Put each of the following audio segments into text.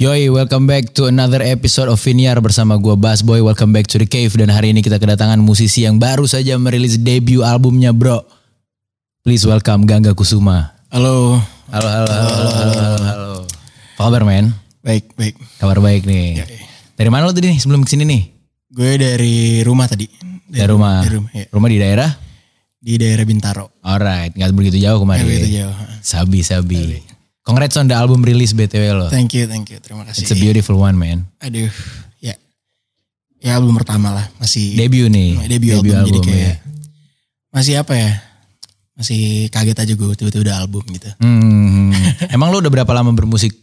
Yoi, welcome back to another episode of Viniar bersama gua Bass Boy. Welcome back to the cave dan hari ini kita kedatangan musisi yang baru saja merilis debut albumnya, bro. Please welcome Gangga Kusuma. Halo. Halo, halo, halo, halo, halo, halo. Apa kabar, men? Baik, baik. Kabar baik nih. Dari mana lo tadi nih sebelum ke sini nih? Gue dari rumah tadi. Dari rumah. Dari rumah, ya. Rumah di daerah? Di daerah Bintaro. Alright, nggak begitu jauh kemarin. Nggak begitu jauh. Sabi, sabi. Congrats on the album release BTW lo. Thank you, thank you. Terima kasih. It's a beautiful one, man. Aduh, ya. Ya album pertama lah. Masih Debut nih. debut, album, jadi kayak ya. masih apa ya? Masih kaget aja gue tiba-tiba udah album gitu. Hmm. Emang lo udah berapa lama bermusik?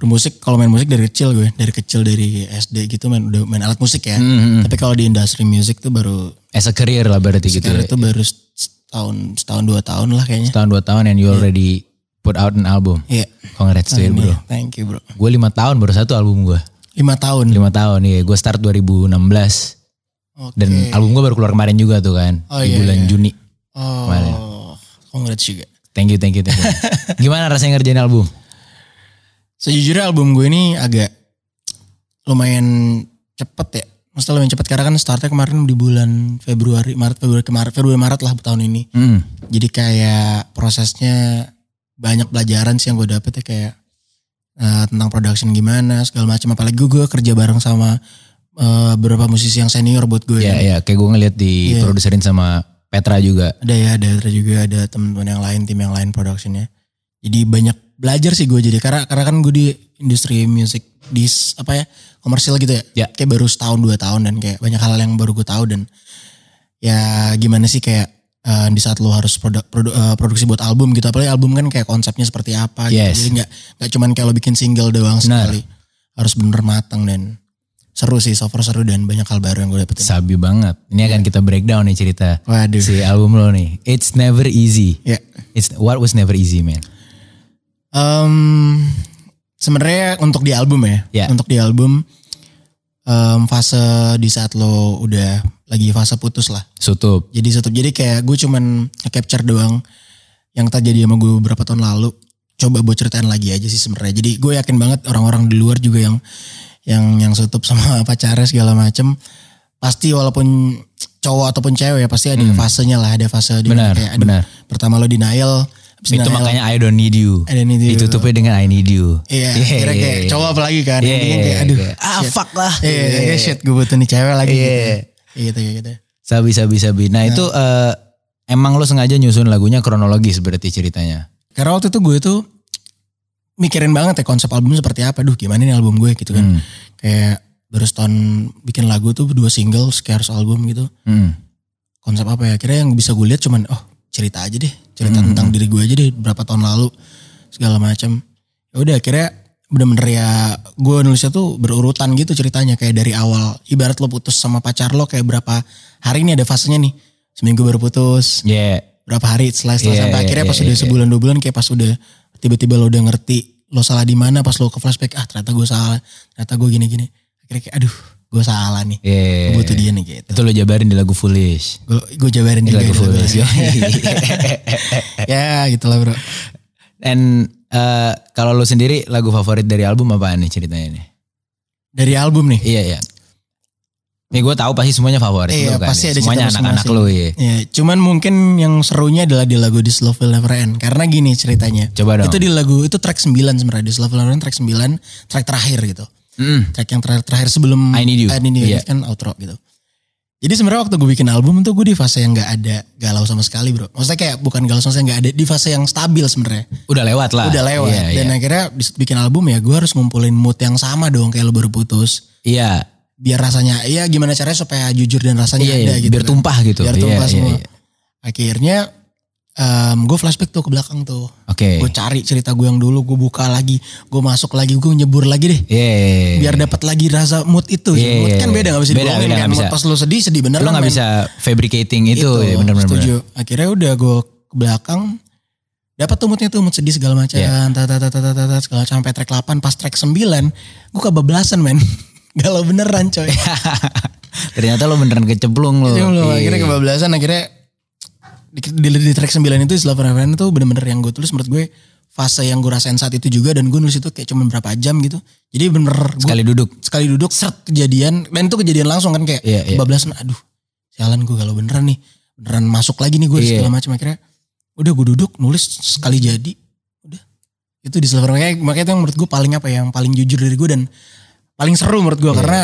Bermusik kalau main musik dari kecil gue, dari kecil dari SD gitu main udah main alat musik ya. Hmm. Tapi kalau di industri musik tuh baru As a career lah berarti gitu. sekarang ya. itu baru setahun setahun dua tahun lah kayaknya. Setahun dua tahun and you already put out an album. Iya. Congrats to you bro. Thank you bro. Gue lima tahun baru satu album gue. Lima tahun. Lima tahun iya. Gue start 2016. Oke. Dan album gue baru keluar kemarin juga tuh kan. Oh, di iya, bulan iya. Juni. Oh, congrats juga. Thank you, thank you, thank you. Gimana rasanya ngerjain album? Sejujurnya album gue ini agak lumayan cepet ya. Maksudnya lumayan cepet karena kan startnya kemarin di bulan Februari, Maret, Februari, kemarin, Februari, Maret lah tahun ini. Hmm. Jadi kayak prosesnya banyak pelajaran sih yang gue dapet ya kayak eh, tentang production gimana segala macam. Apalagi gue, gue kerja bareng sama eh, beberapa musisi yang senior buat gue. Ya, ya. Kayak gue ngeliat di Iya. produserin sama Petra juga. Ada ya, ada ada juga ada teman-teman yang lain, tim yang lain productionnya. Jadi banyak belajar sih gue jadi karena karena kan gue di industri musik di apa ya komersil gitu ya. Ya. Kayak baru setahun dua tahun dan kayak banyak hal yang baru gue tahu dan ya gimana sih kayak eh, di saat lo harus produ- produ- eh, produksi buat album gitu apalagi album kan kayak konsepnya seperti apa gitu. Yes. Jadi nggak nggak cuman kayak lo bikin single doang Benar. sekali. Harus bener matang dan seru sih, so far seru dan banyak hal baru yang gue dapetin. Sabi banget. Ini akan kita breakdown nih cerita. Waduh. Si album lo nih. It's never easy. Ya. It's what was never easy, man. Em, sebenarnya untuk di album ya, Ya. untuk di album em, fase di saat lo udah lagi fase putus lah. Sutup. Jadi satu jadi kayak gue cuman capture doang yang terjadi sama gue beberapa tahun lalu. Coba buat ceritain lagi aja sih sebenarnya. Jadi gue yakin banget orang-orang di luar juga yang yang yang sutup sama pacarnya segala macem pasti walaupun cowok ataupun cewek ya pasti ada fasenya lah, ada fase di Hmm. Benar, kayak, aduh, benar. Pertama lo denial, Itu denial, makanya I don't need you. I don't need you. Ditutupnya dengan I need you. Iya, Yeah, kira yeah, kayak yeah. cowok apalagi kan. Intinya kayak aduh. iya. Ah, shit. fuck lah. Iya, Iya. iya, shit gue butuh nih cewek lagi Iya. gitu. Gitu, gitu, gitu. Sabi, sabi, sabi. Nah itu eh, emang lo sengaja nyusun lagunya kronologis berarti ceritanya. Karena waktu itu gue tuh mikirin banget ya konsep album seperti apa. Duh gimana nih album gue gitu kan. Hmm. Kayak baru setahun bikin lagu tuh dua single, Scares album gitu. Hmm. Konsep apa ya? Kira yang bisa gue lihat cuman oh cerita aja deh. Cerita Hmm. tentang diri gue aja deh berapa tahun lalu. Segala macam. Ya udah akhirnya bener-bener ya gue nulisnya tuh berurutan gitu ceritanya kayak dari awal ibarat lo putus sama pacar lo kayak berapa hari ini ada fasenya nih seminggu baru putus Yeah. berapa hari setelah setelah Iya, sampai akhirnya pas iya, udah iya. sebulan dua bulan kayak pas udah tiba-tiba lo udah ngerti lo salah di mana pas lo ke flashback ah ternyata gue salah ternyata gue gini-gini akhirnya kayak aduh gue salah nih Yeah. gue butuh dia nih gitu Itu lo jabarin di lagu Foolish. gue jabarin Di juga lagu. Foolish. ya gitu lah bro And eh, kalau lo sendiri lagu favorit dari album apaan nih ceritanya nih? dari album nih Iya, iya. Ya gue tahu pasti semuanya favorit Iya, kan. pasti ya. ada Semuanya anak-anak lo ya. ya cuman mungkin yang serunya adalah di lagu This Love Will Never End karena gini ceritanya Coba dong. itu di lagu itu track 9 sebenarnya This Love Will Never End track 9 track terakhir gitu Mm. track yang terakhir terakhir sebelum I Need You. I Need You Iya. kan outro gitu. Jadi sebenarnya waktu gue bikin album tuh gue di fase yang nggak ada galau sama sekali bro. Maksudnya kayak bukan galau sama sekali nggak ada di fase yang stabil sebenarnya. Udah lewat lah. Udah lewat. Iya, Dan iya. akhirnya bikin album ya gue harus ngumpulin mood yang sama dong kayak lo baru putus. Iya. Biar rasanya, iya gimana caranya supaya jujur dan rasanya Iya, ada iya. gitu. biar kan. tumpah gitu. Biar Iya, tumpah iya, semua. iya. Akhirnya gue flashback tuh ke belakang tuh. Oke. Gue cari cerita gue yang dulu, gue buka lagi, gue masuk lagi, gue nyebur lagi deh. Iya. iya, iya. biar dapat lagi rasa mood itu. Iya, mood iya, kan beda gak bisa Beda, dibohongin beda, kan. bisa. pas lu sedih sedih bener Lo kan, gak bisa fabricating itu, ya bener-bener. Setuju. Akhirnya udah gue ke belakang dapat tuh moodnya tuh mood sedih segala macam. Iya. Tata tata tata tata segala macam sampai track 8 pas track 9 gue kebablasan men. Galau beneran coy. Ternyata lo beneran kecemplung lo. Belum, Iya. akhirnya kebablasan akhirnya di, di, di track 9 itu Istilah Forever itu bener-bener yang gue tulis menurut gue fase yang gue rasain saat itu juga dan gue nulis itu kayak cuma berapa jam gitu. Jadi bener gue Sekali duduk. sekali duduk seret kejadian dan itu kejadian langsung kan kayak Iya, iya. kebablasan aduh sialan gue kalau beneran nih beneran masuk lagi nih gue Iya. segala macam akhirnya udah gue duduk nulis sekali jadi udah itu di silver makanya, makanya itu yang menurut gue paling apa ya yang paling jujur dari gue dan paling seru menurut gue Iya. karena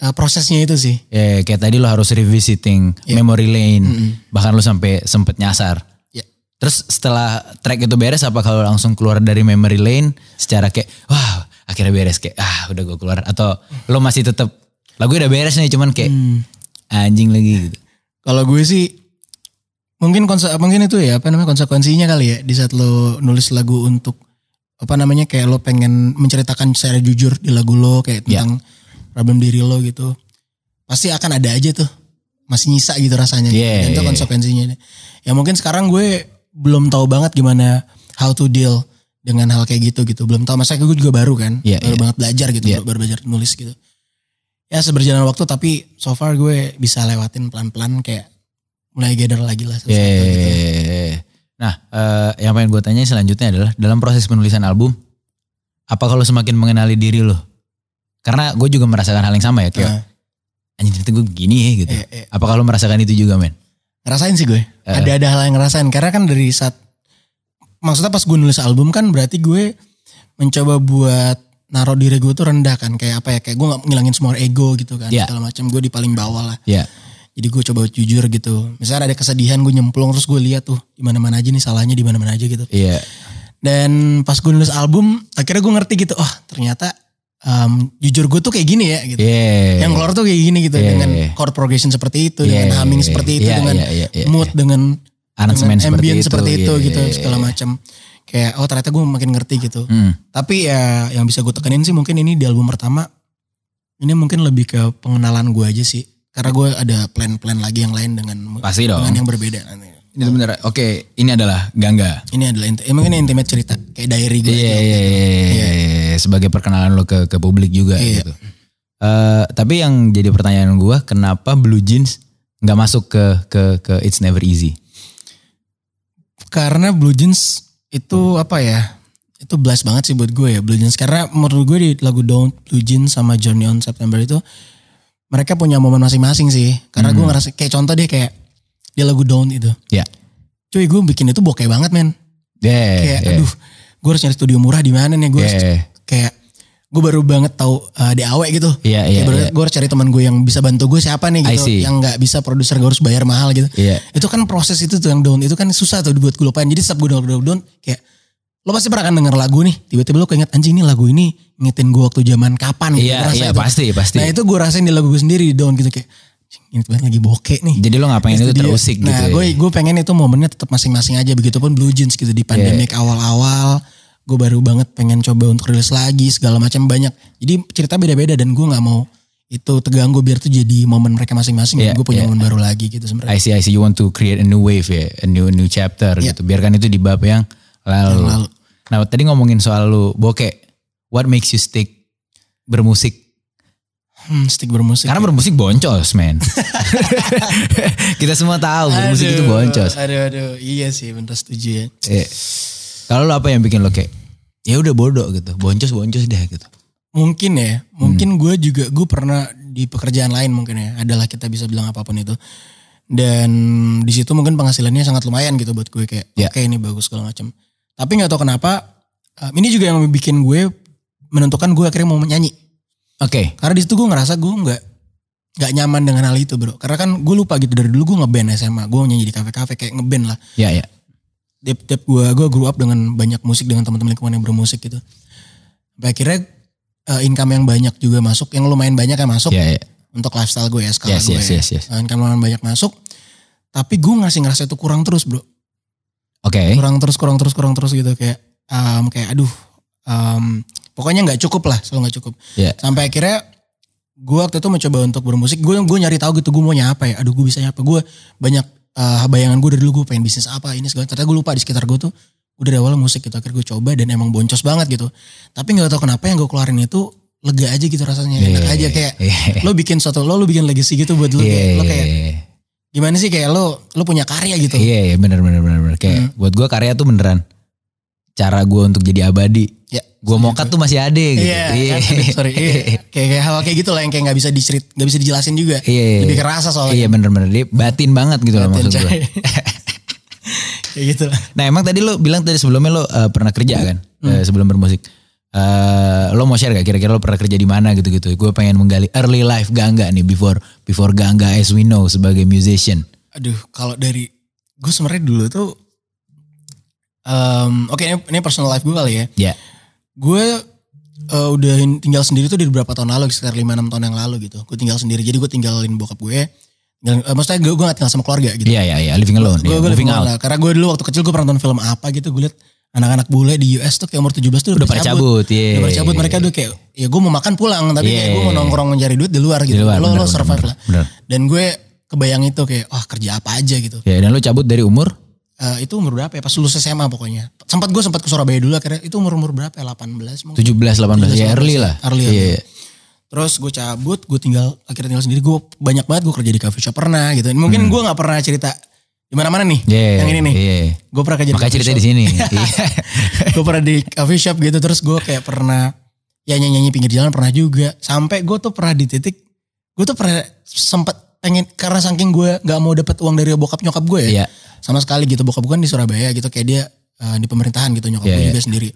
uh, prosesnya itu sih Ya, kayak tadi lo harus revisiting Iya. memory lane. Mm-mm. Bahkan lo sampai sempet nyasar. Iya. Terus setelah track itu beres apa kalau langsung keluar dari memory lane secara kayak wah akhirnya beres kayak ah udah gue keluar atau lo masih tetap lagu udah beres nih cuman kayak Hmm. anjing lagi gitu. Kalau gue sih mungkin konse mungkin itu ya apa namanya konsekuensinya kali ya di saat lo nulis lagu untuk apa namanya kayak lo pengen menceritakan secara jujur di lagu lo kayak Ya. tentang problem diri lo gitu pasti akan ada aja tuh masih nyisa gitu rasanya Yeah, dan itu yeah, konsekuensinya ya mungkin sekarang gue belum tahu banget gimana how to deal dengan hal kayak gitu gitu belum tahu masa gue juga baru kan Yeah, baru yeah. banget belajar gitu Yeah. baru, belajar nulis gitu ya seberjalan waktu tapi so far gue bisa lewatin pelan-pelan kayak mulai gather lagi lah satu-satu gitu. Yeah. Nah, eh, yang pengen gue tanya selanjutnya adalah dalam proses penulisan album, apa kalau semakin mengenali diri lo? Karena gue juga merasakan hal yang sama ya, kayak Nah, anjing ternyata gue begini ya gitu. eh, eh, Apa kalau merasakan itu juga men? ngerasain sih gue. Eh. Ada ada hal yang ngerasain karena kan dari saat maksudnya pas gue nulis album kan berarti gue mencoba buat naruh diri gue tuh rendah kan kayak apa ya kayak gue nggak ngilangin semua ego gitu kan Iya. segala macam gue di paling bawah lah. Ya, Jadi gue coba jujur gitu. Misalnya ada kesedihan gue nyemplung terus gue lihat tuh di mana-mana aja nih salahnya di mana-mana aja gitu. iya, Dan pas gue nulis album akhirnya gue ngerti gitu. Oh ternyata em, jujur gue tuh kayak gini ya gitu. iya. Yang keluar tuh kayak gini gitu Iya, dengan iya. chord progression seperti itu, Iya, dengan humming iya, seperti iya. itu, Iya, dengan iya, iya, iya, mood, dengan Aransemen dengan seperti ambient itu. seperti itu iya, gitu iya, segala iya. macam. Kayak oh ternyata gue makin ngerti gitu. Hmm. Tapi ya yang bisa gue tekenin sih mungkin ini di album pertama ini mungkin lebih ke pengenalan gue aja sih. Karena gue ada plan-plan lagi yang lain dengan Pasti dong. dengan yang berbeda. Ini sebenarnya, oke, ini adalah Gangga. Ini adalah eh, mungkin intimate cerita kayak diary gue. Iya, iya, iya, iya, sebagai perkenalan lo ke ke publik juga Iya. gitu. Eh, tapi yang jadi pertanyaan gue, kenapa Blue Jeans nggak masuk ke ke ke It's Never Easy? Karena Blue Jeans itu apa ya? Itu blast banget sih buat gue ya Blue Jeans. Karena menurut gue di lagu Don't Blue Jeans sama Journey on September itu mereka punya momen masing-masing sih. Karena gue Hmm. ngerasa kayak contoh deh kayak di lagu Don't itu. Ya. Cuy gue bikin itu bokeh banget men. Yeah, Kayak yeah, aduh gue harus nyari studio murah di mana nih gue harus yeah, kayak gue baru banget tahu uh, DAW gitu. Iya, Kayak iya, baru- iya. Gue harus cari teman gue yang bisa bantu gue siapa nih gitu. Yang nggak bisa produser gue harus bayar mahal gitu. Iya. Itu kan proses itu tuh yang down itu kan susah tuh buat gue lupain. Jadi setiap gue down, down, down kayak lo pasti pernah kan denger lagu nih. Tiba-tiba lo keinget anjing nih lagu ini ngingetin gue waktu zaman kapan gitu. Iya, Gue rasa iya itu. pasti, pasti. Nah itu gue rasain di lagu gue sendiri di down gitu kayak "Anjing, ini banget lagi bokeh nih. Jadi lo nggak pengen itu terusik gitu. Nah ya? gue gue pengen itu momennya tetap masing-masing aja. Begitupun Blue Jeans gitu di pandemik awal-awal. Gue baru banget pengen coba untuk rilis lagi segala macam banyak. Jadi cerita beda-beda dan gue nggak mau itu terganggu biar tuh jadi momen mereka masing-masing. Iya, gue punya iya. momen baru lagi gitu sebenarnya. I see, I see. You want to create a new wave ya, a new new chapter Iya. gitu. Biarkan itu di bab yang lalu. Yang lalu. Nah tadi ngomongin soal lu bokeh, what makes you stick bermusik? Hmm, stick bermusik. Karena ya. bermusik boncos, men. Kita semua tahu bermusik itu boncos. Aduh aduh iya sih bener setuju ya. Eh, Kalau lu apa yang bikin lo kayak, ya udah bodoh gitu, boncos boncos deh gitu. Mungkin ya, Hmm. mungkin gue juga gue pernah di pekerjaan lain mungkin ya. Adalah kita bisa bilang apa pun itu. Dan di situ mungkin penghasilannya sangat lumayan gitu buat gue kayak Ya. oke ini bagus segala macam. Tapi nggak tahu kenapa um, ini juga yang bikin gue menentukan gue akhirnya mau nyanyi. Oke, Karena di situ gue ngerasa gue nggak nggak nyaman dengan hal itu bro. Karena kan gue lupa gitu dari dulu gue ngeband SMA, gue nyanyi di kafe-kafe kayak ngeband lah. ya ya. Tiap-tiap gue gue grew up dengan banyak musik dengan teman-teman lingkungan yang bermusik gitu. Sampai akhirnya uh, income yang banyak juga masuk, yang lumayan banyak yang masuk Ya, ya. untuk lifestyle gue ya skala Yes, gue. yes, ya. yes, yes. Uh, Income lumayan banyak masuk, tapi gue ngasih ngerasa itu kurang terus bro, Oke. kurang terus, kurang terus, kurang terus gitu kayak, um, kayak aduh, um, pokoknya nggak cukup lah, selalu nggak cukup. Ya. Sampai akhirnya gue waktu itu mencoba untuk bermusik, gue gue nyari tahu gitu gue mau apa ya, aduh gue bisa apa, gue banyak uh, bayangan gue dari dulu gue pengen bisnis apa ini segala, ternyata gue lupa di sekitar gue tuh udah dari awal musik gitu, akhirnya gue coba dan emang boncos banget gitu. Tapi nggak tahu kenapa yang gue keluarin itu lega aja gitu rasanya, enak Iya, aja kayak iya. lo bikin suatu lo lo bikin legacy gitu buat lo Iya, kayak lo iya, kayak iya. gimana sih kayak lo lo punya karya gitu. Iya, iya bener bener bener bener. Kayak Hmm. buat gue karya tuh beneran cara gue untuk jadi abadi. Ya. Mau cut tuh masih ada gitu. Iya, kan? sorry. Iya. Kayak, kayak hal kayak gitu lah yang kayak nggak bisa dicerit, nggak bisa dijelasin juga. Iya. Lebih kerasa soalnya. Iya bener-bener dia batin banget gitu loh Batin, maksud gue. kayak gitu lah. Nah emang tadi lo bilang tadi sebelumnya lo eh, pernah kerja kan Eh, sebelum bermusik. Eh lo mau share gak kira-kira lo pernah kerja di mana gitu-gitu? Gue pengen menggali early life Gangga nih before before Gangga as we know sebagai musician. Aduh, kalau dari gue sebenarnya dulu tuh, em, oke ini, ini personal life gue kali ya. Ya. Gue eh, udah tinggal sendiri tuh dari beberapa tahun lalu, sekitar 5-6 tahun yang lalu gitu. Gue tinggal sendiri, jadi gue tinggalin bokap gue. Tinggal, eh, maksudnya gue, gue gak tinggal sama keluarga gitu. Iya iya iya living alone. gue ya, gue moving living out. lah. Karena gue dulu waktu kecil gue pernah nonton film apa gitu, gue liat anak-anak bule di US tuh kayak umur 17 tuh Udah pada cabut, iya. Udah pada cabut mereka tuh kayak ya gue mau makan pulang tapi kayak Iya. gue mau nongkrong mencari duit di luar gitu. Di luar, lo bener, lo survive bener, lah. bener. Dan gue kebayang itu kayak wah kerja apa aja gitu. Ya dan lo cabut dari umur? Eh, itu umur berapa ya? Pas lulus SMA pokoknya. Sempat gue sempat ke Surabaya dulu akhirnya itu umur-umur berapa ya? 18 mungkin. 17 18 ya early lah. Early, Iya. early. Terus gue cabut, gue tinggal akhirnya tinggal sendiri. Gue banyak banget gue kerja di coffee shop pernah gitu. Mungkin gue nggak pernah cerita di mana-mana nih. Hmm. Iya. Yang ini nih. Iya. Gue pernah kerja Makanya cerita di sini. Iya. gue pernah di coffee shop gitu terus gue kayak pernah ya nyanyi nyanyi pinggir jalan pernah juga sampai gue tuh pernah di titik gue tuh pernah sempet pengen karena saking gue nggak mau dapat uang dari bokap nyokap gue ya Iya. Sama sekali gitu bokap gue kan di Surabaya gitu kayak dia eh, di pemerintahan gitu nyokap Iya, gue iya. juga sendiri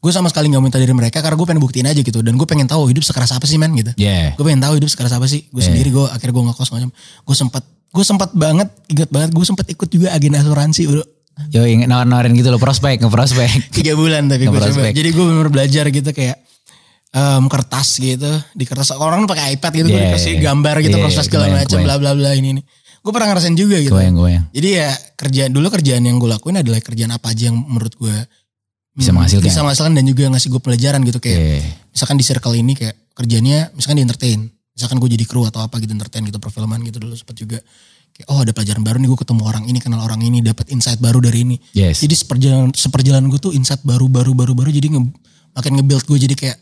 gue sama sekali nggak minta dari mereka karena gue pengen buktiin aja gitu dan gue pengen tahu hidup sekeras apa sih men gitu Iya. gue pengen tahu hidup sekeras apa sih gue sendiri gue akhirnya gue ngekos macam gue sempat gue sempat banget ingat banget gue sempat ikut juga agen asuransi bro Yo yang nawar-nawarin gitu lo prospek, ngeprospek. tiga bulan tapi gue coba. Jadi gue bener belajar gitu kayak em, kertas gitu di kertas orang pakai iPad gitu gue Yeah, dikasih yeah. gambar gitu Yeah, proses segala macam bla bla bla ini ini. Gue pernah ngerasain juga gitu. Goyang goyang. Jadi ya kerjaan dulu kerjaan yang gue lakuin adalah kerjaan apa aja yang menurut gue Bisa menghasilkan. bisa menghasilkan dan juga ngasih gue pelajaran gitu kayak Iya. misalkan di circle ini kayak kerjanya misalkan di entertain misalkan gue jadi kru atau apa gitu entertain gitu perfilman gitu dulu sempat juga kayak oh ada pelajaran baru nih gue ketemu orang ini kenal orang ini dapat insight baru dari ini Yes. jadi seperjalanan seperjalanan gue tuh insight baru baru baru baru jadi nge, makin nge-build gue jadi kayak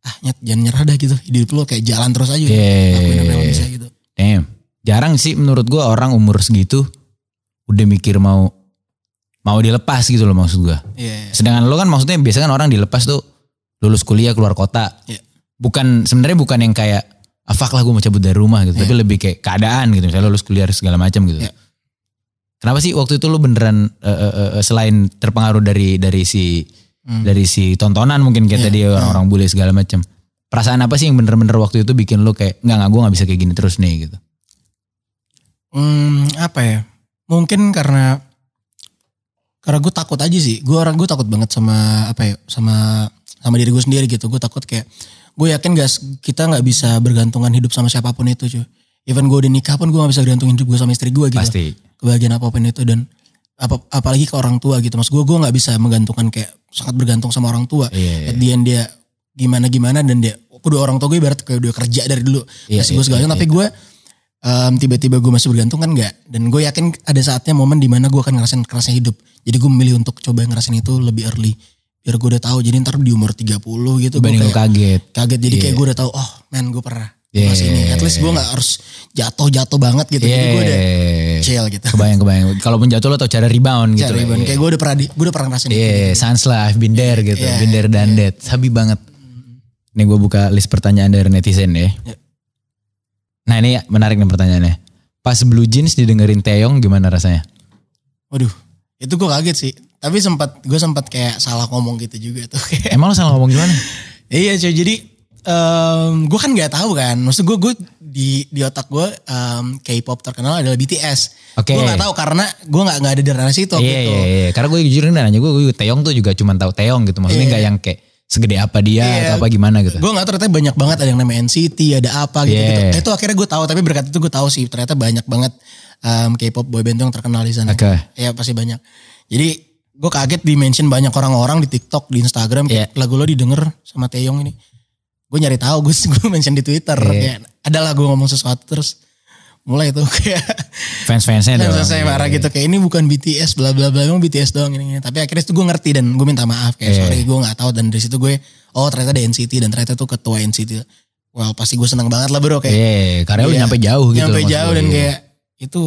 ah nyet jangan nyerah dah gitu hidup lo kayak jalan terus aja gitu. Iya. lakuin apa yang lo bisa gitu Damn. Jarang sih menurut gua orang umur segitu udah mikir mau mau dilepas gitu loh maksud gua. Iya. Sedangkan lo kan maksudnya biasanya kan orang dilepas tuh lulus kuliah keluar kota. Iya. Bukan sebenarnya bukan yang kayak ah fuck lah gue mau cabut dari rumah gitu. Tapi lebih kayak keadaan gitu. Misalnya lulus kuliah segala macam gitu. Iya. Kenapa sih waktu itu lo beneran eh, eh, eh, selain terpengaruh dari dari si dari si tontonan mungkin kayak Iya. tadi orang-orang bule segala macam. Perasaan apa sih yang bener-bener waktu itu bikin lo kayak nggak nggak gue nggak bisa kayak gini terus nih gitu. Hmm, apa ya? Mungkin karena karena gue takut aja sih. Gue orang gue takut banget sama apa ya? Sama sama diri gue sendiri gitu. Gue takut kayak gue yakin guys kita nggak bisa bergantungan hidup sama siapa pun itu cuy. Even gue udah nikah pun gue gak bisa bergantungin hidup gue sama istri gue gitu. Pasti. Kebahagiaan apa pun itu dan apa, apalagi ke orang tua gitu. Mas gue gue nggak bisa menggantungkan kayak sangat bergantung sama orang tua. Iya. At the end dia gimana gimana dan dia udah orang tua gue ibarat kayak udah kerja dari dulu Iya, kasih iya, gue segala iya, tapi gue em, tiba-tiba gue masih bergantung kan enggak dan gue yakin ada saatnya momen di mana gue akan ngerasain kerasnya hidup jadi gue memilih untuk coba ngerasain itu lebih early biar gue udah tahu jadi ntar di umur 30 gitu gue kayak kaget. kaget jadi kayak Iya. gue udah tahu oh man gue pernah Iya. masih ini at least gue nggak harus jatuh-jatuh banget gitu jadi gue udah Iya. chill gitu Kebayang kebayang. Kalaupun jatuh lo tau cara rebound gitu. Cari lah. ban. Iya. kayak gue udah pernah di, gue udah pernah ngerasain itu. Iya, sans lah, I've been there gitu. Iya, been there done that. Sabi banget. Nih gue buka list pertanyaan dari netizen ya. Iya. Nah ini menarik nih pertanyaannya. Pas Blue Jeans didengerin Taeyong gimana rasanya? waduh itu gue kaget sih tapi sempat gue sempat kayak salah ngomong gitu juga tuh Emang lo salah ngomong gimana? Iya cuy jadi gue kan nggak tahu kan maksud gue gue di di otak gue em, K-pop terkenal adalah BTS. Oke. Gue nggak tahu karena gue nggak nggak ada di ranah situ Iya, gitu. iya, iya. Karena gue jujur nih nanya gue, gue Taeyong tuh juga cuma tahu Taeyong gitu. Maksudnya Iya. nggak yang kayak segede apa dia Iya. atau apa gimana gitu. Gue nggak tahu ternyata banyak banget ada yang namanya NCT ada apa gitu gitu. Yeah. Itu akhirnya gue tahu tapi berkat itu gue tahu sih ternyata banyak banget em, K-pop boyband tuh yang terkenal di sana. Oke. Ya pasti banyak. Jadi gue kaget di mention banyak orang-orang di TikTok di Instagram kayak lagu lo didengar sama Taeyong ini. Gue nyari tahu gue gue mention di Twitter Iya. kayak ada lah gue ngomong sesuatu terus mulai tuh kayak Fans-fansnya Dan dong. saya marah Iya, gitu kayak ini bukan BTS bla bla bla emang BTS doang ini, ini. Tapi akhirnya itu gue ngerti dan gue minta maaf kayak Iya. sorry gue nggak tahu dan dari situ gue oh ternyata ada NCT dan ternyata tuh ketua NCT. Well pasti gue senang banget lah bro kayak Iya, karena Iya. nyampe jauh gitu. nyampe jauh gue. dan Iya. kayak itu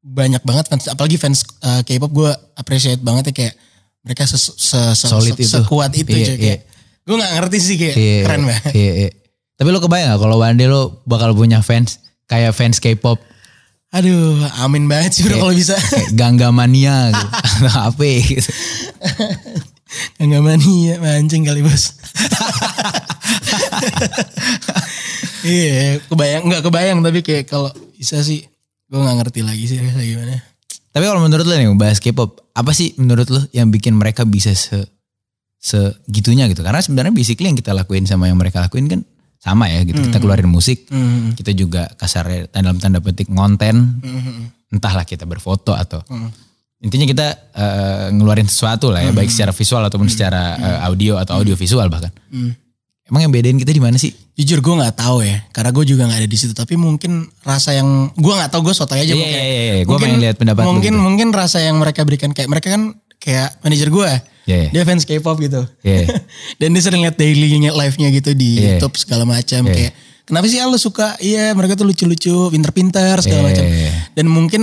banyak banget fans apalagi fans uh, K-pop gue appreciate banget ya kayak mereka ses, se- se- Solid se- itu. sekuat itu Iya, cuy. iya. Gue gak ngerti sih kayak Iya, keren banget. Iya, iya. Tapi lo kebayang gak kalau day lo bakal punya fans kayak fans K-pop Aduh, amin banget sih bro kalau bisa. Gangga Mania gitu. Apa gitu. Enggak mania mancing kali bos. iya, kebayang nggak kebayang tapi kayak kalau bisa sih gue nggak ngerti lagi sih kayak gimana. Tapi kalau menurut lo nih bahas K-pop, apa sih menurut lo yang bikin mereka bisa se segitunya gitu? Karena sebenarnya basically yang kita lakuin sama yang mereka lakuin kan sama ya gitu. Kita keluarin musik, Hmm. kita juga kasarnya dalam tanda petik ngonten, Hmm. entahlah kita berfoto atau intinya kita eh, ngeluarin sesuatu lah ya, baik secara visual ataupun secara eh, audio atau audio visual bahkan. Hmm. Emang yang bedain kita di mana sih? Jujur gue nggak tahu ya, karena gue juga nggak ada di situ. Tapi mungkin rasa yang gue nggak tahu gue sotoy aja Iya, mungkin. iya, iya, iya. Gua Mungkin- pengen lihat pendapat Mungkin gitu. mungkin rasa yang mereka berikan kayak mereka kan kayak manajer gue. Iya, iya. Dia fans K-pop gitu. Iya. Dan dia sering lihat daily live-nya gitu di Iya. YouTube segala macam Iya. kayak kenapa sih lu suka? Iya, mereka tuh lucu-lucu, pinter-pinter segala Iya. macam. Dan mungkin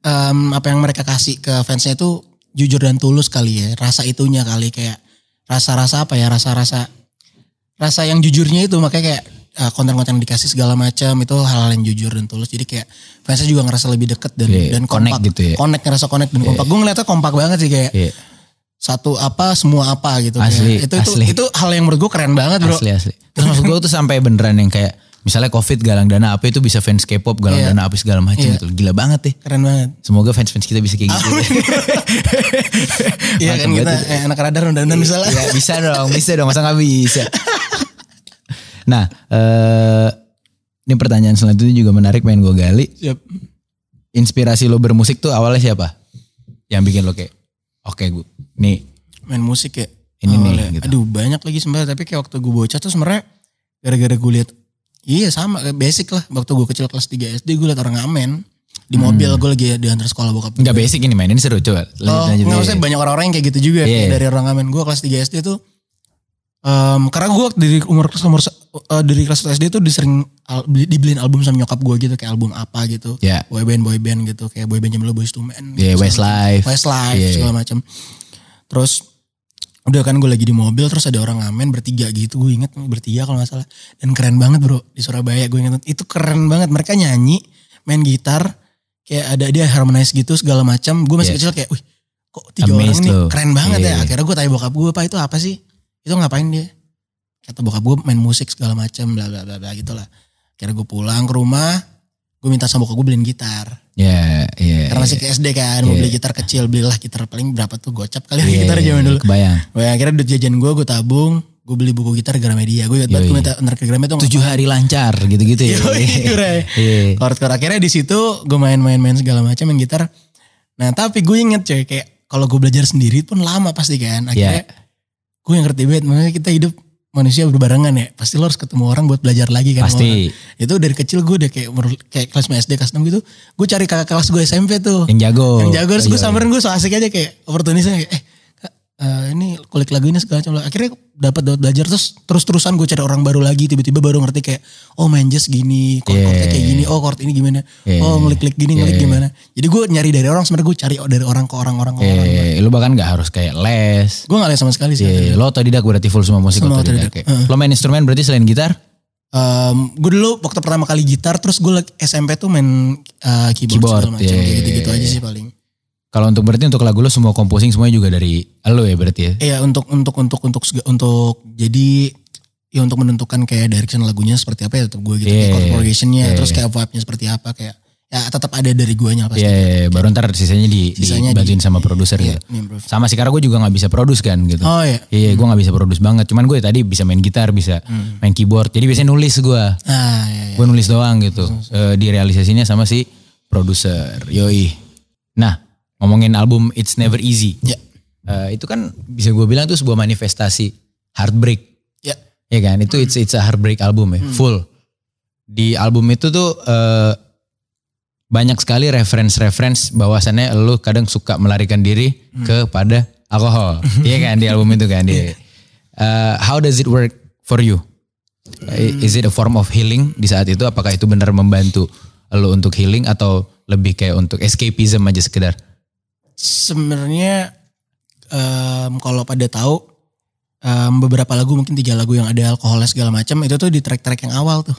em, apa yang mereka kasih ke fansnya itu jujur dan tulus kali ya. Rasa itunya kali kayak rasa-rasa apa ya? Rasa-rasa rasa yang jujurnya itu makanya kayak uh, konten-konten yang dikasih segala macam itu hal-hal yang jujur dan tulus. Jadi kayak fansnya juga ngerasa lebih deket dan Iya, dan connect kompak. gitu ya. Connect ngerasa connect dan kompak. Gue ngeliatnya kompak banget sih kayak Iya. Satu apa semua apa gitu. Asli, Kayak. Itu asli. itu itu hal yang menurut gue keren banget bro. Asli asli. Terus maksud gue tuh sampai beneran yang kayak misalnya covid galang dana apa itu bisa fans K-pop galang Iya. dana apa segala macam Iya. gitu. Gila banget deh. Keren banget. Semoga fans-fans kita bisa kayak gitu. Iya kan kita eh, anak radar undang-undang misalnya. Iya bisa dong, bisa dong. Masa gak bisa? nah, eh ini pertanyaan selanjutnya juga menarik pengen gue gali. Siap. Inspirasi lo bermusik tuh awalnya siapa? Yang bikin lo kayak, oke gue, nih Main musik ya. Ini nih, Awalnya. gitu. Aduh banyak lagi sebenarnya tapi kayak waktu gue bocah tuh sebenarnya gara-gara gue lihat iya sama basic lah waktu gue kecil kelas 3 SD gue liat orang ngamen di mobil gue lagi di antar sekolah bokap gue. nggak basic ini mainin seru coba. Lanjut, Oh, lanjut, iya. usah banyak orang-orang yang kayak gitu juga Iya. kayak dari orang ngamen gue kelas 3 SD tuh em, karena gue dari umur umur eh, dari kelas 1 SD tuh disering al- beli- dibeliin album sama nyokap gue gitu kayak album apa gitu Ya. boyband boyband gitu kayak boyband zaman dulu Boyz II Men Iya, gitu, Westlife. Westlife Iya. segala macam terus udah kan gue lagi di mobil terus ada orang ngamen bertiga gitu. Gue inget bertiga kalau nggak salah. Dan keren banget bro. Di Surabaya gue inget. Itu keren banget. Mereka nyanyi main gitar kayak ada dia harmonize gitu segala macam. Gue masih Iya. kecil kayak wih kok tiga orang Amazed ini lo. keren banget Iya. ya akhirnya gue tanya bokap gue pak itu apa sih? Itu ngapain dia? Kata bokap gue main musik segala macam bla bla bla bla gitulah. Akhirnya gue pulang ke rumah gue minta sama bokap gue beliin gitar Ya, iya. karena masih ke SD kan mau Iya. beli gitar kecil belilah gitar paling berapa tuh gocap kali Iya, gitar iya, zaman dulu Kebayang. Wah, akhirnya duit jajan gue gue tabung gue beli buku gitar Gramedia gue ingat banget gue minta ntar ke Gramedia Tujuh hari lancar gitu-gitu ya. Iya. chord-chord akhirnya di situ gue main-main-main segala macam main gitar nah tapi gue inget coy kayak kalau gue belajar sendiri pun lama pasti kan akhirnya Iya. gue yang ngerti banget makanya kita hidup manusia berbarengan ya pasti lo harus ketemu orang buat belajar lagi kan Pasti. orang. itu dari kecil gue udah kayak umur kayak kelas 5 SD kelas 6 gitu gue cari kakak kelas gue SMP tuh Yang jago. yang jago terus gue Iya, samperin gue so asik aja kayak opportunisnya kayak eh Eh, ini kulik lagu ini segala macam akhirnya dapat dapat belajar terus terus terusan gue cari orang baru lagi tiba-tiba baru ngerti kayak oh main jazz gini chord chordnya Yeah. kayak gini oh chord ini gimana Yeah. oh ngelik-klik gini ngelik Yeah. gimana jadi gue nyari dari orang sebenarnya gue cari dari orang ke orang orang ke orang Eh, lu bahkan gak harus kayak les. gue gak lihat sama sekali sih Iya, lo otodidak berarti full semua musik Semua otodidak. ya. Lo main instrumen berarti selain gitar? gue dulu waktu pertama kali gitar terus gue SMP tuh main eh, keyboard, Keyboard, segala macam yeah. kayak gitu-gitu aja sih paling Kalau untuk berarti untuk lagu lo semua composing semuanya juga dari lo ya berarti ya? Iya untuk untuk untuk untuk untuk jadi ya untuk menentukan kayak direction lagunya seperti apa ya tetap gue gitu Iya, kayak chord progressionnya iya, terus iya. kayak vibe-nya seperti apa kayak ya tetap ada dari guanya pasti. Iya, baru ntar sisanya di, Sisanya dibantuin di- sama produser Iya, gitu. improve. Sama sih karena gue juga gak bisa produce kan gitu. Oh iya. Iya, gue gak bisa produce banget. Cuman gue tadi bisa main gitar, bisa main keyboard. Jadi biasanya nulis gue. Ah iya, iya. Gue nulis doang gitu. Eh, di realisasinya sama si produser. Yoi. Nah, ngomongin album It's Never Easy. Ya. Eh, itu kan bisa gue bilang itu sebuah manifestasi heartbreak. Ya. Ya kan? Itu it's it's a heartbreak album ya, full. Di album itu tuh eh, banyak sekali reference-reference bahwasannya lu kadang suka melarikan diri kepada alkohol. Iya kan di album itu kan dia. Eh, how does it work for you? Eh, Is it a form of healing di saat itu? Apakah itu benar membantu lu untuk healing atau lebih kayak untuk escapism aja sekedar? Sebenarnya em, kalau pada tahu em, beberapa lagu mungkin tiga lagu yang ada alkoholnya segala macam itu tuh di track-track yang awal tuh.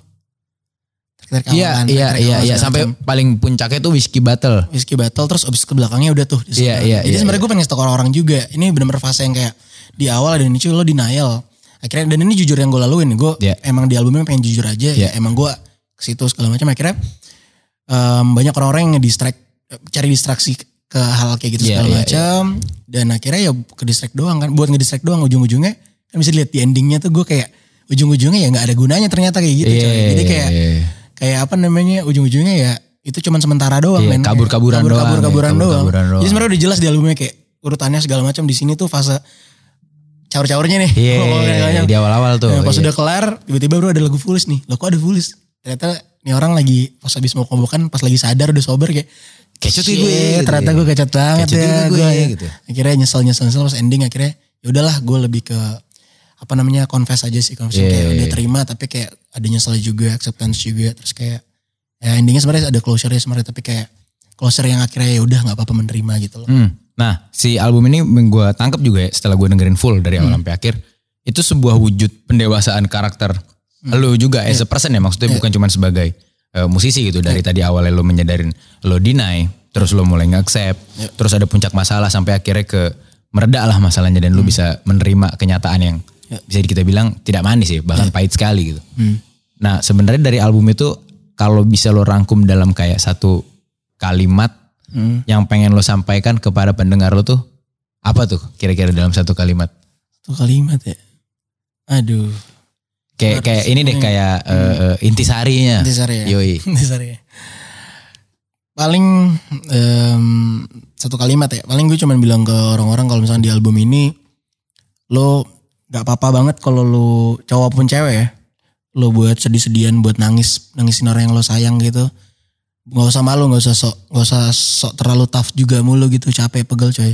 Track-track Iya awal kan, iya track-track iya awal iya sampai macam. paling puncaknya tuh Whiskey Battle. Whiskey Battle terus abis ke belakangnya udah tuh. Iya, iya, Jadi iya, sebenarnya gue pengen stok orang-orang juga. Ini bener-bener fase yang kayak di awal dan ini cuy lo denial. Akhirnya dan ini jujur yang gue laluin. Gue Iya. emang di albumnya pengen jujur aja. Iya. Ya emang gue ke situ segala macam. Akhirnya em, banyak orang-orang yang ngedistract, cari distraksi ke hal kayak gitu Iya, segala iya, macam. Dan akhirnya ya ke distract doang kan. Buat ngedistract doang ujung-ujungnya kan bisa dilihat di endingnya tuh gue kayak ujung-ujungnya ya nggak ada gunanya ternyata kayak gitu. Iya, coy. Jadi kayak iya, iya. kayak apa namanya ujung-ujungnya ya itu cuman sementara doang Iya, men. kabur-kaburan Kayak doang, kabur-kaburan ya, doang. kabur-kaburan doang. Jadi sebenarnya udah jelas di albumnya kayak urutannya segala macam di sini tuh fase caur-caurnya nih. Iya Ngomongnya. di awal-awal tuh. Nah, pas iya. udah kelar tiba-tiba bro ada lagu fulis nih. Loh kok ada fulis? Ternyata nih orang lagi pas habis mau kobokan pas lagi sadar udah sober kayak Kecut "Shit, gue, gitu ternyata ya. gue kecot banget Kecut ya gue, gue. gitu. Akhirnya nyesel nyesel nyesel pas ending akhirnya ya udahlah gue lebih ke apa namanya confess aja sih confess Iya, kayak iya, udah iya. terima tapi kayak ada nyesel juga acceptance juga terus kayak ya endingnya sebenarnya ada closure ya sebenarnya tapi kayak closure yang akhirnya ya udah nggak apa-apa menerima gitu loh. Hmm. Nah, si album ini gue tangkap juga ya setelah gue dengerin full dari awal sampai akhir. Itu sebuah wujud pendewasaan karakter lu juga as a person ya maksudnya bukan cuma sebagai eh, musisi gitu dari tadi awalnya lo menyadarin lo deny, terus lo mulai nge-accept, terus ada puncak masalah sampai akhirnya ke mereda lah masalahnya dan lu bisa menerima kenyataan yang bisa kita bilang tidak manis ya, bahkan pahit sekali gitu. Nah, sebenarnya dari album itu kalau bisa lo rangkum dalam kayak satu kalimat Hmm. yang pengen lo sampaikan kepada pendengar lo tuh apa tuh kira-kira dalam satu kalimat? Satu kalimat ya. Aduh. Kayak kayak ini deh kayak eh, eh, intisarinya. Intisari ya. Yoi. Intisari ya. Paling em, satu kalimat ya. Paling gue cuman bilang ke orang-orang kalau misalnya di album ini lo gak apa-apa banget kalau lo cowok pun cewek ya. Lo buat sedih-sedihan, buat nangis, nangisin orang yang lo sayang gitu. Gak usah malu, gak usah sok, gak usah sok terlalu tough juga mulu gitu, capek, pegel coy.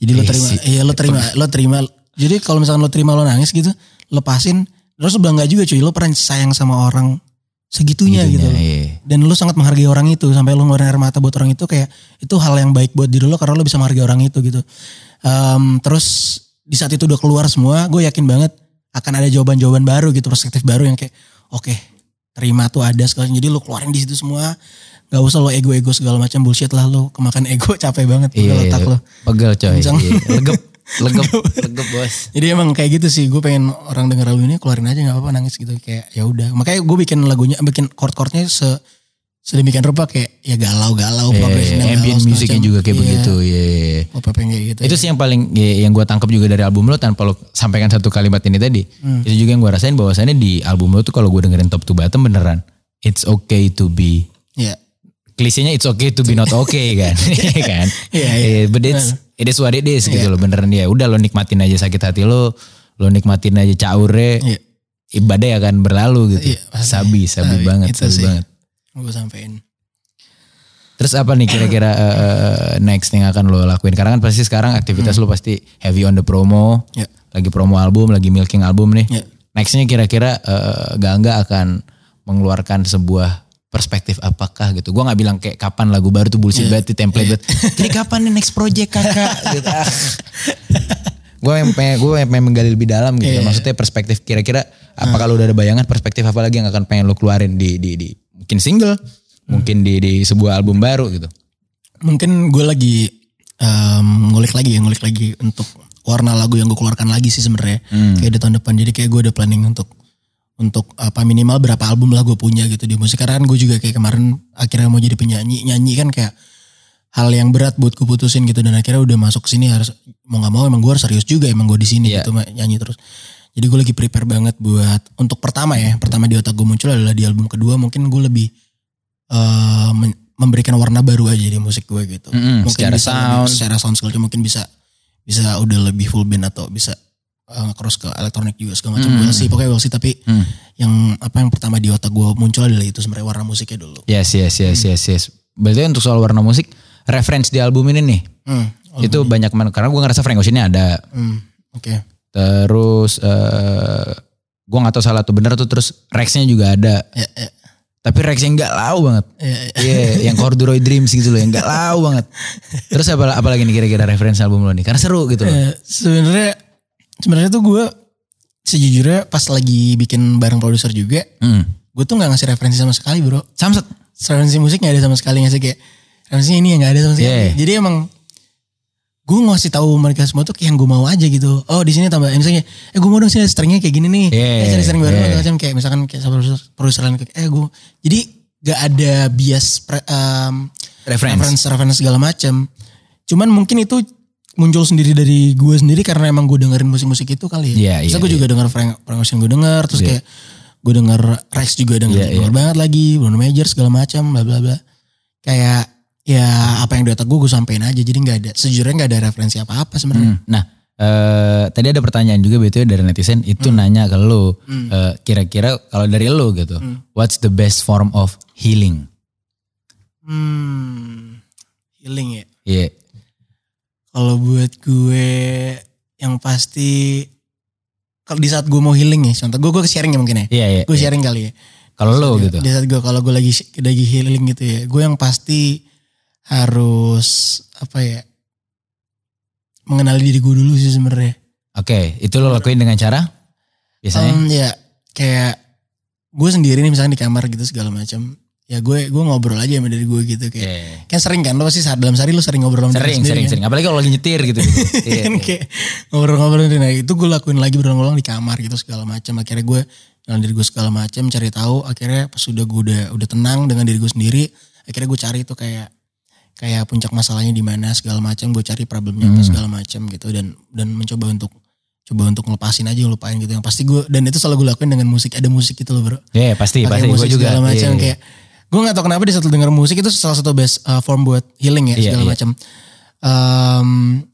Jadi lo Eh, terima, iya lo terima, lo terima. Jadi kalau misalnya lo terima lo nangis gitu, lepasin. Terus lo bangga juga cuy, lo pernah sayang sama orang segitunya gitu. loh. iya. dan lu sangat menghargai orang itu. Sampai lu ngeluarin air mata buat orang itu kayak itu hal yang baik buat diri lu karena lu bisa menghargai orang itu gitu. Em, terus di saat itu udah keluar semua gue yakin banget akan ada jawaban-jawaban baru gitu perspektif baru yang kayak oke terima tuh ada sekali jadi lu keluarin di situ semua. Nggak usah lo ego-ego segala macam bullshit lah lu kemakan ego capek banget Iya, pegel otak lu pegel coy. Iya. Legep, legep, legep bos. jadi emang kayak gitu sih gue pengen orang denger lagu ini keluarin aja nggak apa-apa nangis gitu kayak ya udah makanya gue bikin lagunya bikin chord-chordnya se sedemikian rupa kayak ya galau-galau Iya, progressionnya galau ambient macam. juga kayak Iya, begitu. Iya. iya. pop-pop yang kayak gitu Itu sih yang paling ya, yang gue tangkap juga dari album lo tanpa lo sampaikan satu kalimat ini tadi. Hmm. Itu juga yang gue rasain bahwasannya di album lo tuh kalau gue dengerin top to bottom beneran. It's okay to be ya klisenya it's okay to be not okay kan. Iya kan? Iya, iya. Eh, But it's, it is what it is gitu loh beneran ya. Udah lo nikmatin aja sakit hati lo, lo nikmatin aja caure, Iya. ibadah akan berlalu gitu. Iya, pasti. sabi, sabi, Sabi, banget, itu sabi sih. banget. gue sampein Terus apa nih kira-kira eh, next yang akan lo lakuin? Karena kan pasti sekarang aktivitas lo pasti heavy on the promo, Hmm. Ya. lagi promo album, lagi milking album nih. Ya. Nextnya kira-kira eh, Gangga akan mengeluarkan sebuah perspektif apakah gitu. Gua nggak bilang kayak kapan lagu baru tuh bullshit Ya. banget di template banget. Jadi kapan nih next project kakak? gitu. gue yang pengen gue yang pengen menggali lebih dalam gitu. Iya. Maksudnya perspektif kira-kira apakah lo udah ada bayangan perspektif apa lagi yang akan pengen lo keluarin di di di mungkin single, mungkin di di sebuah album baru gitu. mungkin gue lagi em, ngulik lagi ya ngulik lagi untuk warna lagu yang gue keluarkan lagi sih sebenarnya Hmm. kayak di tahun depan jadi kayak gue udah planning untuk untuk apa minimal berapa album lah gue punya gitu di musik karena kan gue juga kayak kemarin akhirnya mau jadi penyanyi nyanyi kan kayak hal yang berat buat gue putusin gitu dan akhirnya udah masuk sini harus mau nggak mau emang gue harus serius juga emang gue di sini Iya. gitu nyanyi terus jadi gue lagi prepare banget buat untuk pertama ya pertama di otak gue muncul adalah di album kedua mungkin gue lebih men- memberikan warna baru aja di musik gue gitu Mm-mm, mungkin secara bisa lebih- sound. secara sound skill mungkin bisa bisa udah lebih full band atau bisa uh, cross ke elektronik juga segala macam Mm. See, pokoknya we'll see tapi Hmm. yang apa yang pertama di otak gue muncul adalah itu sebenarnya warna musiknya dulu Yes, yes, yes, yes, yes. Berarti untuk soal warna musik, reference di album ini nih, hmm. oh, itu banyak man- karena gue ngerasa Frank Ocean ada. hmm. oke Terus eh gue nggak tahu salah atau benar tuh terus Rexnya juga ada. ya, ya. Tapi Rex yang gak lau banget. Iya, Iya, yang Corduroy Dreams gitu loh, yang gak lau banget. Terus apa apa lagi nih kira-kira referensi album lo nih? Karena seru gitu loh. Eh, sebenarnya sebenarnya tuh gue sejujurnya pas lagi bikin bareng produser juga, Hmm. gue tuh nggak ngasih referensi sama sekali bro. Samsat. Referensi musik nggak ada sama sekali ngasih kayak referensi ini yang nggak ada sama sekali. Yeah. Jadi emang gue ngasih tahu mereka semua tuh yang gue mau aja gitu. Oh di sini tambah misalnya, eh gue mau dong sini stringnya kayak gini nih. Yeah, eh cari string baru yeah. macam kayak misalkan kayak sama produser, produser lain kayak eh gue. Jadi gak ada bias pre- em, Reference. reference reference segala macam. Cuman mungkin itu muncul sendiri dari gue sendiri karena emang gue dengerin musik-musik itu kali ya. Iya, Terus iya, gue juga denger Frank, Frank Ocean gue denger, terus Iya. kayak gue denger Rex juga denger, Iya, denger banget lagi, Bruno Major segala macam, bla bla bla. Kayak ya apa yang di otak gue gue sampein aja, jadi nggak ada sejujurnya nggak ada referensi apa-apa sebenarnya. Hmm. Nah, eh, tadi ada pertanyaan juga betul dari netizen itu nanya ke lo, eh, kira-kira kalau dari lo gitu, what's the best form of healing? Hmm, healing ya. Iya, Kalau buat gue yang pasti kalau di saat gue mau healing nih, contoh gue gue sharing ya mungkin ya. iya, iya. Gue sharing kali ya. Kalau lo gitu, Di saat gue kalau gue lagi lagi healing gitu ya, gue yang pasti harus apa ya mengenali diri gue dulu sih sebenarnya. oke, itu lo lakuin dengan cara biasanya? Em, ya kayak gue sendiri nih misalnya di kamar gitu segala macam. Ya gue gue ngobrol aja sama diri gue gitu kayak. Iya. Kan sering kan lo pasti saat dalam sehari lo sering ngobrol sama diri Sering, sendiri sering, kan? sering. Apalagi kalau lagi nyetir gitu. gitu. Iya, kan iya. kayak ngobrol-ngobrol nah itu gue lakuin lagi berulang-ulang di kamar gitu segala macam akhirnya gue dengan diri gue segala macam cari tahu akhirnya pas sudah gue udah udah tenang dengan diri gue sendiri akhirnya gue cari itu kayak kayak puncak masalahnya di mana segala macam gue cari problemnya apa Hmm. segala macam gitu dan dan mencoba untuk coba untuk ngelepasin aja lupain gitu yang pasti gue dan itu selalu gue lakuin dengan musik ada musik gitu loh bro Iya, pasti, pakai pasti. Gue juga. segala macam Iya, iya. kayak gue nggak tahu kenapa di saat lu denger musik itu salah satu best uh, form buat healing ya Iya, segala iya. macam Em,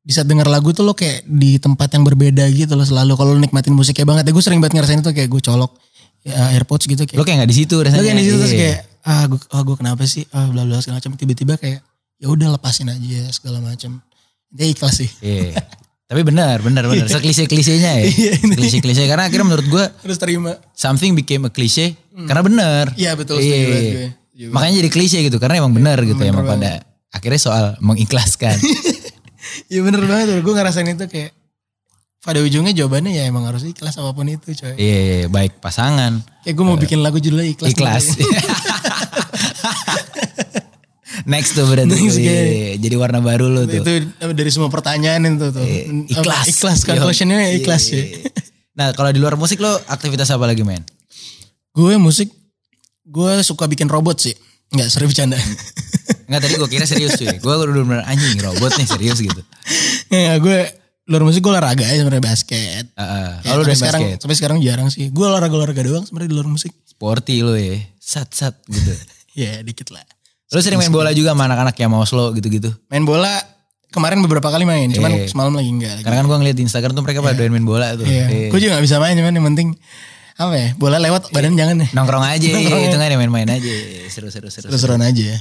di saat denger lagu tuh lo kayak di tempat yang berbeda gitu loh selalu kalau lo nikmatin musiknya banget ya gue sering banget ngerasain itu kayak gue colok ya, airpods gitu kayak Lo kayak gak di situ lo rasanya. kayak di situ terus Iya. kayak ah gue ah, gue kenapa sih ah bla bla segala macam tiba-tiba kayak ya udah lepasin aja segala macam dia ikhlas sih Iya. Tapi benar, benar, benar. Seklise-klisenya ya. Iya, ini. Klise-klise. Karena akhirnya menurut gue terus terima something became a cliche karena benar. Iya, betul, Iya. Setuju Makanya jadi klise gitu karena emang benar gitu bener emang pada akhirnya soal mengikhlaskan. Iya bener banget gue ngerasain itu kayak pada ujungnya jawabannya ya emang harus ikhlas apa pun itu coy. Iya, iya, baik pasangan, Kayak gue mau bikin lagu judulnya ikhlas. ikhlas. Next tuh berarti. Next, Iya, kayak- iya. Jadi warna baru lo tuh. itu dari semua pertanyaan itu tuh. Iya, ikhlas. Ikhlas kan questionnya ikhlas Iya, ya. iya. Nah kalau di luar musik lo aktivitas apa lagi men? Gue musik, gue suka bikin robot sih. Enggak serius bercanda. Enggak tadi gue kira serius cuy. Gue udah bener anjing robot nih serius gitu. Nggak, gue luar musik gue olahraga ya sebenarnya basket. Heeh. Ya, Oh, lo sampai udah sekarang, basket. Sampai sekarang jarang sih. Gue olahraga olahraga doang sebenarnya di luar musik. Sporty lo ya. Sat sat gitu. Ya dikit lah. Lo sering main bola juga sama anak-anak yang mau slow gitu-gitu. Main bola kemarin beberapa kali main, cuman Iya. semalam lagi enggak. Lagi. Karena kan gue ngeliat di Instagram tuh mereka pada doyan main bola tuh. Iya. Iya. Gue juga gak bisa main cuman yang penting apa ya bola lewat badan jangan deh. Nongkrong aja, Nongkrong itu kan main-main aja. Seru-seru seru. Terus-terusan aja ya.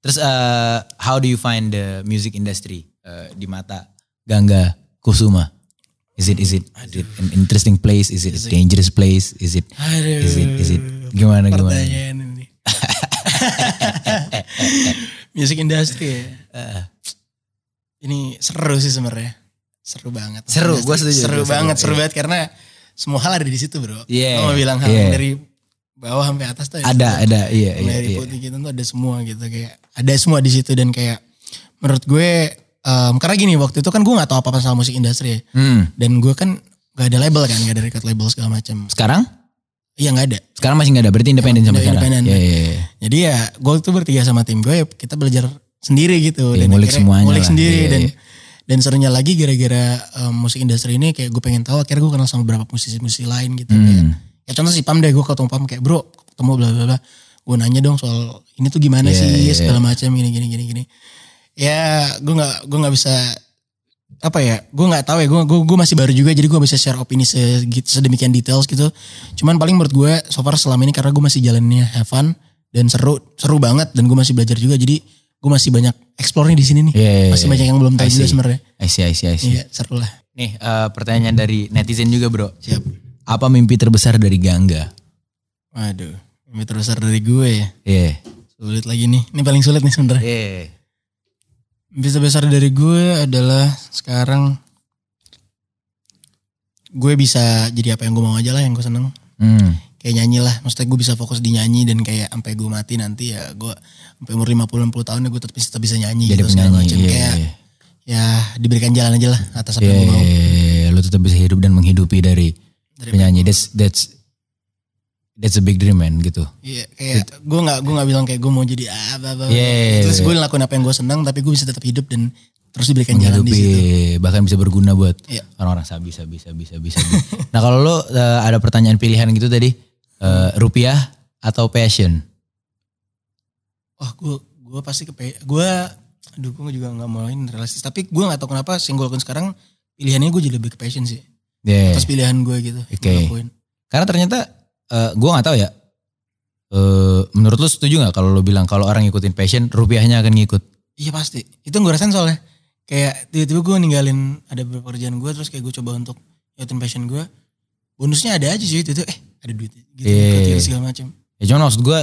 Terus eh, how do you find the music industry eh, di mata Gangga Kusuma? Is it is it is it an interesting place? Is it a dangerous place? Is it Aduh. is it is it gimana gimana? Pertanyaan ini. Music industry ya. Eh, Ini seru sih sebenarnya. Seru banget. Seru, gua setuju, Seru gua banget, seru iya. banget karena semua hal ada di situ bro. Iya, Lo mau bilang hal iya. yang dari bawah sampai atas tuh ada ada iya iya Mulai dari iya. putih gitu tuh ada semua gitu kayak ada semua di situ dan kayak menurut gue em, karena gini waktu itu kan gue nggak tahu apa-apa soal musik industri ya. Hmm. dan gue kan gak ada label kan gak ada record label segala macam Sekarang? Iya nggak ada Sekarang masih nggak ada. Berarti independen Udah sekarang. independen. Iya iya. iya. jadi ya gue tuh bertiga sama tim gue ya kita belajar sendiri gitu Iya, ngulik akhirnya semuanya ngulik lah. sendiri Iya, dan iya. dan serunya lagi gara-gara em, musik industri ini kayak gue pengen tahu akhirnya gue kenal sama beberapa musisi-musisi lain gitu kayak, Hmm. ya contoh si Pam deh gue ketemu Pam kayak bro ketemu bla bla bla gue nanya dong soal ini tuh gimana Iya, sih iya, segala macam gini gini gini gini ya gue nggak gue nggak bisa apa ya gue nggak tahu ya gue gue gue masih baru juga jadi gue bisa share opini segitu sedemikian details gitu cuman paling menurut gue so far selama ini karena gue masih jalannya have fun dan seru seru banget dan gue masih belajar juga jadi gue masih banyak explore nih di sini nih Iya, iya, masih iya. banyak yang belum tahu juga sebenarnya I see, I see, I see. iya seru lah Nih eh, pertanyaan dari netizen juga bro. siap Apa mimpi terbesar dari Gangga? waduh Mimpi terbesar dari gue ya. Iya. Sulit lagi nih. Ini paling sulit nih sebenernya. Iya. Mimpi terbesar dari gue adalah sekarang gue bisa jadi apa yang gue mau aja lah yang gue seneng. Hmm. Kayak nyanyi lah. Maksudnya gue bisa fokus di nyanyi dan kayak sampai gue mati nanti ya gue sampai umur 50 60 tahun ya gue tetap, tetap bisa nyanyi Jadi gitu segala macam. Iya. Kayak iya. ya diberikan jalan aja lah atas apa Iya, yang gue mau. iya, lu tetap bisa hidup dan menghidupi dari, Dari penyanyi. That's that's that's a big dream man gitu. Iya, kayak gue nggak gue nggak bilang kayak gue mau jadi apa apa. Iya, Terus iya. gue ngelakuin apa yang gue senang, tapi gue bisa tetap hidup dan terus diberikan jalan di situ. bahkan bisa berguna buat Iya. orang-orang sabi sabi sabi sabi sabi. nah kalau lu eh, ada pertanyaan pilihan gitu tadi eh, rupiah atau passion? Wah, gue gue pasti ke gue, aduh gue juga nggak mau ini realistis. Tapi gue nggak tahu kenapa sing gue lakuin sekarang pilihannya gue jadi lebih ke passion sih. Yeah. Atas pilihan gue gitu. Lakuin. Karena ternyata eh, gue nggak tahu ya. eh menurut lu setuju nggak kalau lu bilang kalau orang ngikutin passion rupiahnya akan ngikut? Iya pasti. Itu gue rasain soalnya. Kayak tiba-tiba gue ninggalin ada beberapa kerjaan gue terus kayak gue coba untuk ngikutin passion gue. Bonusnya ada aja sih itu eh ada duit gitu. Iya. Ikut segala macam. Ya cuman maksud gue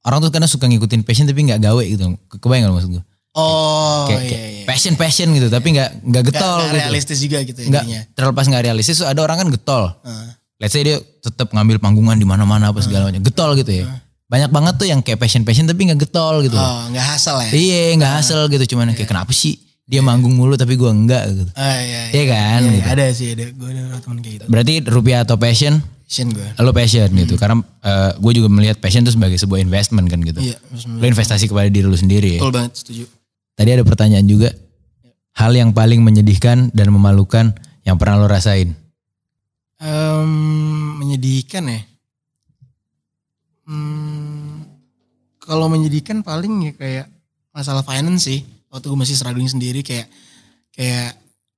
orang tuh kadang suka ngikutin passion tapi nggak gawe gitu. Ke- Kebayang gak maksud gue? Oh kayak, iya kayak iya. passion passion gitu tapi nggak nggak Gak, getol gak gitu. realistis juga gitu Nggak terlepas nggak realistis tuh ada orang kan getol. Heeh. Let's say dia tetap ngambil panggungan di mana-mana apa segala macam. Getol gitu ya. Banyak banget tuh yang kayak passion passion tapi nggak getol gitu. Oh nggak hasal ya? Iya nggak hasil gitu cuman kayak kenapa sih dia manggung mulu tapi gua enggak gitu. Ah, iya, Iya kan, Iya, gitu. Ada sih ada. Gue ada temen kayak gitu. Berarti rupiah atau passion? Passion gue. Lo passion gitu. Karena gue juga melihat passion itu sebagai sebuah investment kan gitu. Iya. Lo investasi kepada diri lo sendiri. ya. Betul banget setuju. Tadi ada pertanyaan juga. Hal yang paling menyedihkan dan memalukan yang pernah lo rasain. Em, menyedihkan ya. Hmm, kalau menyedihkan paling ya kayak masalah finance sih. Waktu gue masih struggling sendiri kayak kayak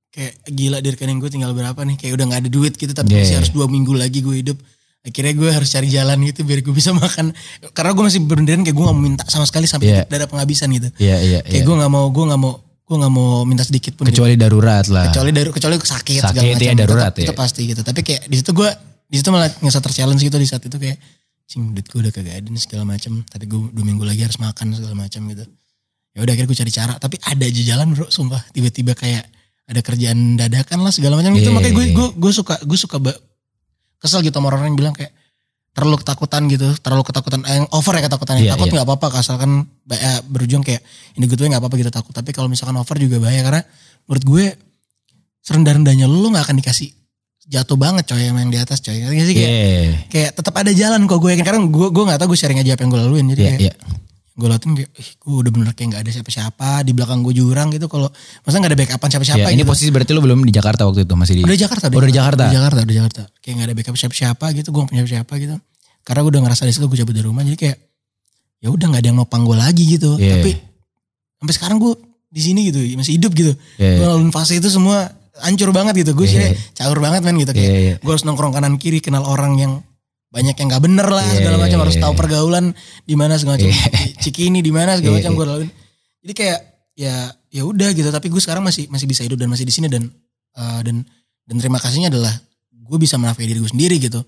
kayak gila di rekening gue tinggal berapa nih kayak udah nggak ada duit gitu tapi Yeah. masih harus dua minggu lagi gue hidup akhirnya gue harus cari jalan gitu biar gue bisa makan karena gue masih berenderan kayak gue gak mau minta sama sekali sampai Yeah. darah penghabisan gitu Iya iya kayak iya. gue nggak mau gue nggak mau gue nggak mau minta sedikit pun gitu. Kecuali darurat lah. kecuali daru kecuali sakit, segala Sakit, macam ya, darurat itu, ya. itu pasti gitu. Tapi kayak di situ gue di situ malah ngerasa terchallenge gitu di saat itu kayak cing duit gue udah kagak ada nih segala macam. Tapi gue dua minggu lagi harus makan segala macam gitu. Ya udah akhirnya gue cari cara. Tapi ada aja jalan bro sumpah. Tiba-tiba kayak ada kerjaan dadakan lah segala macam gitu. Iya, makanya gue iya, gue gue suka gue suka kesel gitu sama orang-orang yang bilang kayak terlalu ketakutan gitu terlalu ketakutan eh, yang over ya ketakutannya. Iya, takut iya. nggak apa-apa asalkan eh, berujung kayak ini gue nggak apa-apa gitu. Takut. Tapi kalau misalkan over juga bahaya karena menurut gue serendah-rendahnya lu nggak akan dikasih jatuh banget coy yang di atas coy. Ngerti sih? Kayak Iya. kayak tetap ada jalan kok gue yakin. Karena gue gue nggak tahu gue sharing aja apa yang gue laluin. Jadi Iya kayak iya. Gue lakuin kayak ih, gue udah bener kayak nggak ada siapa-siapa di belakang gue jurang gitu kalau masa nggak ada backupan siapa-siapa Iya, ini gitu. posisi berarti lo belum di Jakarta waktu itu masih di. udah Jakarta Oh, udah di Jakarta. udah Jakarta udah Jakarta kayak nggak ada backup siapa-siapa gitu gue gak punya siapa gitu karena gue udah ngerasa di situ gue cabut dari rumah jadi kayak ya udah nggak ada yang nopang gue lagi gitu Iya. tapi sampai sekarang gue di sini gitu masih hidup gitu Iya, gue ngelaluin fase itu semua hancur banget gitu gue sih Iya. caur banget men gitu kayak iya. gue harus nongkrong kanan kiri kenal orang yang banyak yang nggak bener lah Iya, segala macam iya, harus iya. tahu pergaulan di mana segala macam Iya. cikini di mana segala Iya, macam iya. gue laluin jadi kayak ya ya udah gitu tapi gue sekarang masih masih bisa hidup dan masih di sini dan eh, dan dan terima kasihnya adalah gue bisa menafkahi diri gue sendiri gitu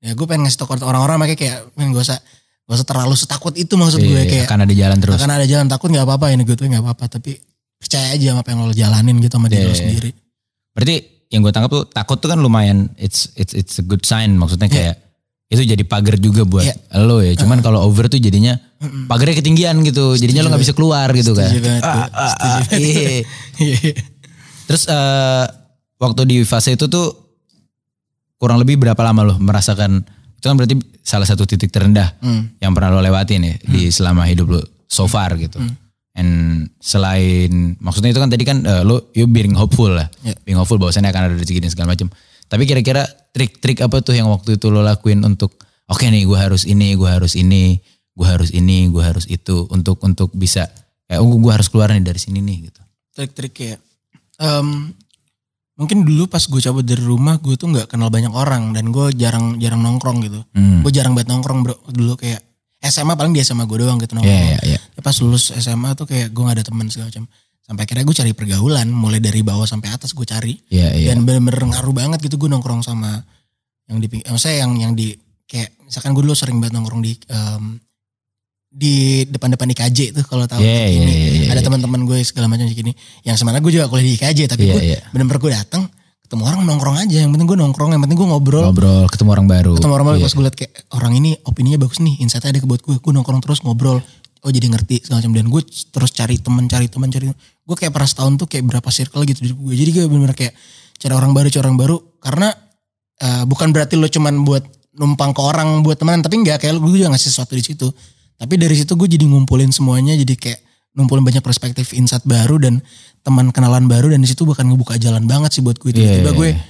ya gue pengen ngasih tau ke orang-orang makanya kayak men gak usah gak usah terlalu setakut itu maksud gue Iya, kayak akan ada jalan terus. akan ada jalan takut nggak apa-apa ini gue tuh nggak apa-apa tapi percaya aja sama apa yang lo jalanin gitu sama diri Iya, lo iya. sendiri Berarti yang gue tangkap tuh takut tuh kan lumayan it's it's it's a good sign maksudnya kayak itu jadi pagar juga buat Iya. lo ya. Cuman kalau over tuh jadinya pagarnya ketinggian gitu. Jadinya lo nggak bisa keluar gitu kan. Setuju Ah, ah, ah, Setuju iya. Terus eh, waktu di fase itu tuh kurang lebih berapa lama lo merasakan itu kan berarti salah satu titik terendah Hmm. yang pernah lo lewatin ya di selama hidup lo so far gitu. Hmm. And selain maksudnya itu kan tadi kan eh, lo you being hopeful lah, Ya. being hopeful bahwasannya akan ada rezeki dan segala macam. Tapi kira-kira trik-trik apa tuh yang waktu itu lo lakuin untuk oke nih gue harus ini, gue harus ini, gue harus ini, gue harus itu untuk untuk bisa kayak oh gue harus keluar nih dari sini nih gitu. trik-trik kayak em, mungkin dulu pas gue cabut dari rumah gue tuh nggak kenal banyak orang dan gue jarang jarang nongkrong gitu Hmm. gue jarang banget nongkrong bro dulu kayak SMA paling di SMA gue doang gitu Iya nongkrong iya iya. Ya pas lulus SMA tuh kayak gue gak ada teman segala macam sampai akhirnya gue cari pergaulan mulai dari bawah sampai atas gue cari Iya iya. dan bener-bener ngaruh banget gitu gue nongkrong sama yang di maksudnya yang yang di kayak misalkan gue dulu sering banget nongkrong di em, di depan-depan IKJ tuh kalau tahu Iya, ini iya, iya, ada iya. teman-teman gue segala macam gini yang sebenarnya gue juga kuliah di IKJ tapi Iya, gue iya. bener-bener gue datang ketemu orang nongkrong aja yang penting gue nongkrong yang penting gue ngobrol Ngobrol, ketemu orang baru. ketemu orang baru Iya. pas gue liat kayak orang ini opininya bagus nih insightnya ada ke buat gue gue nongkrong terus ngobrol oh jadi ngerti segala macam. Dan gue terus cari teman cari teman cari gue kayak pernah setahun tuh kayak berapa circle gitu di hidup gue jadi gue bener-bener kayak cari orang baru cari orang baru. Karena eh, bukan berarti lo cuman buat numpang ke orang buat teman. Tapi enggak kayak gue juga ngasih sesuatu di situ. Tapi dari situ gue jadi ngumpulin semuanya. Jadi kayak ngumpulin banyak perspektif insight baru dan teman kenalan baru. Dan di situ bahkan ngebuka jalan banget sih buat gue tiba-tiba Iya, gue iya.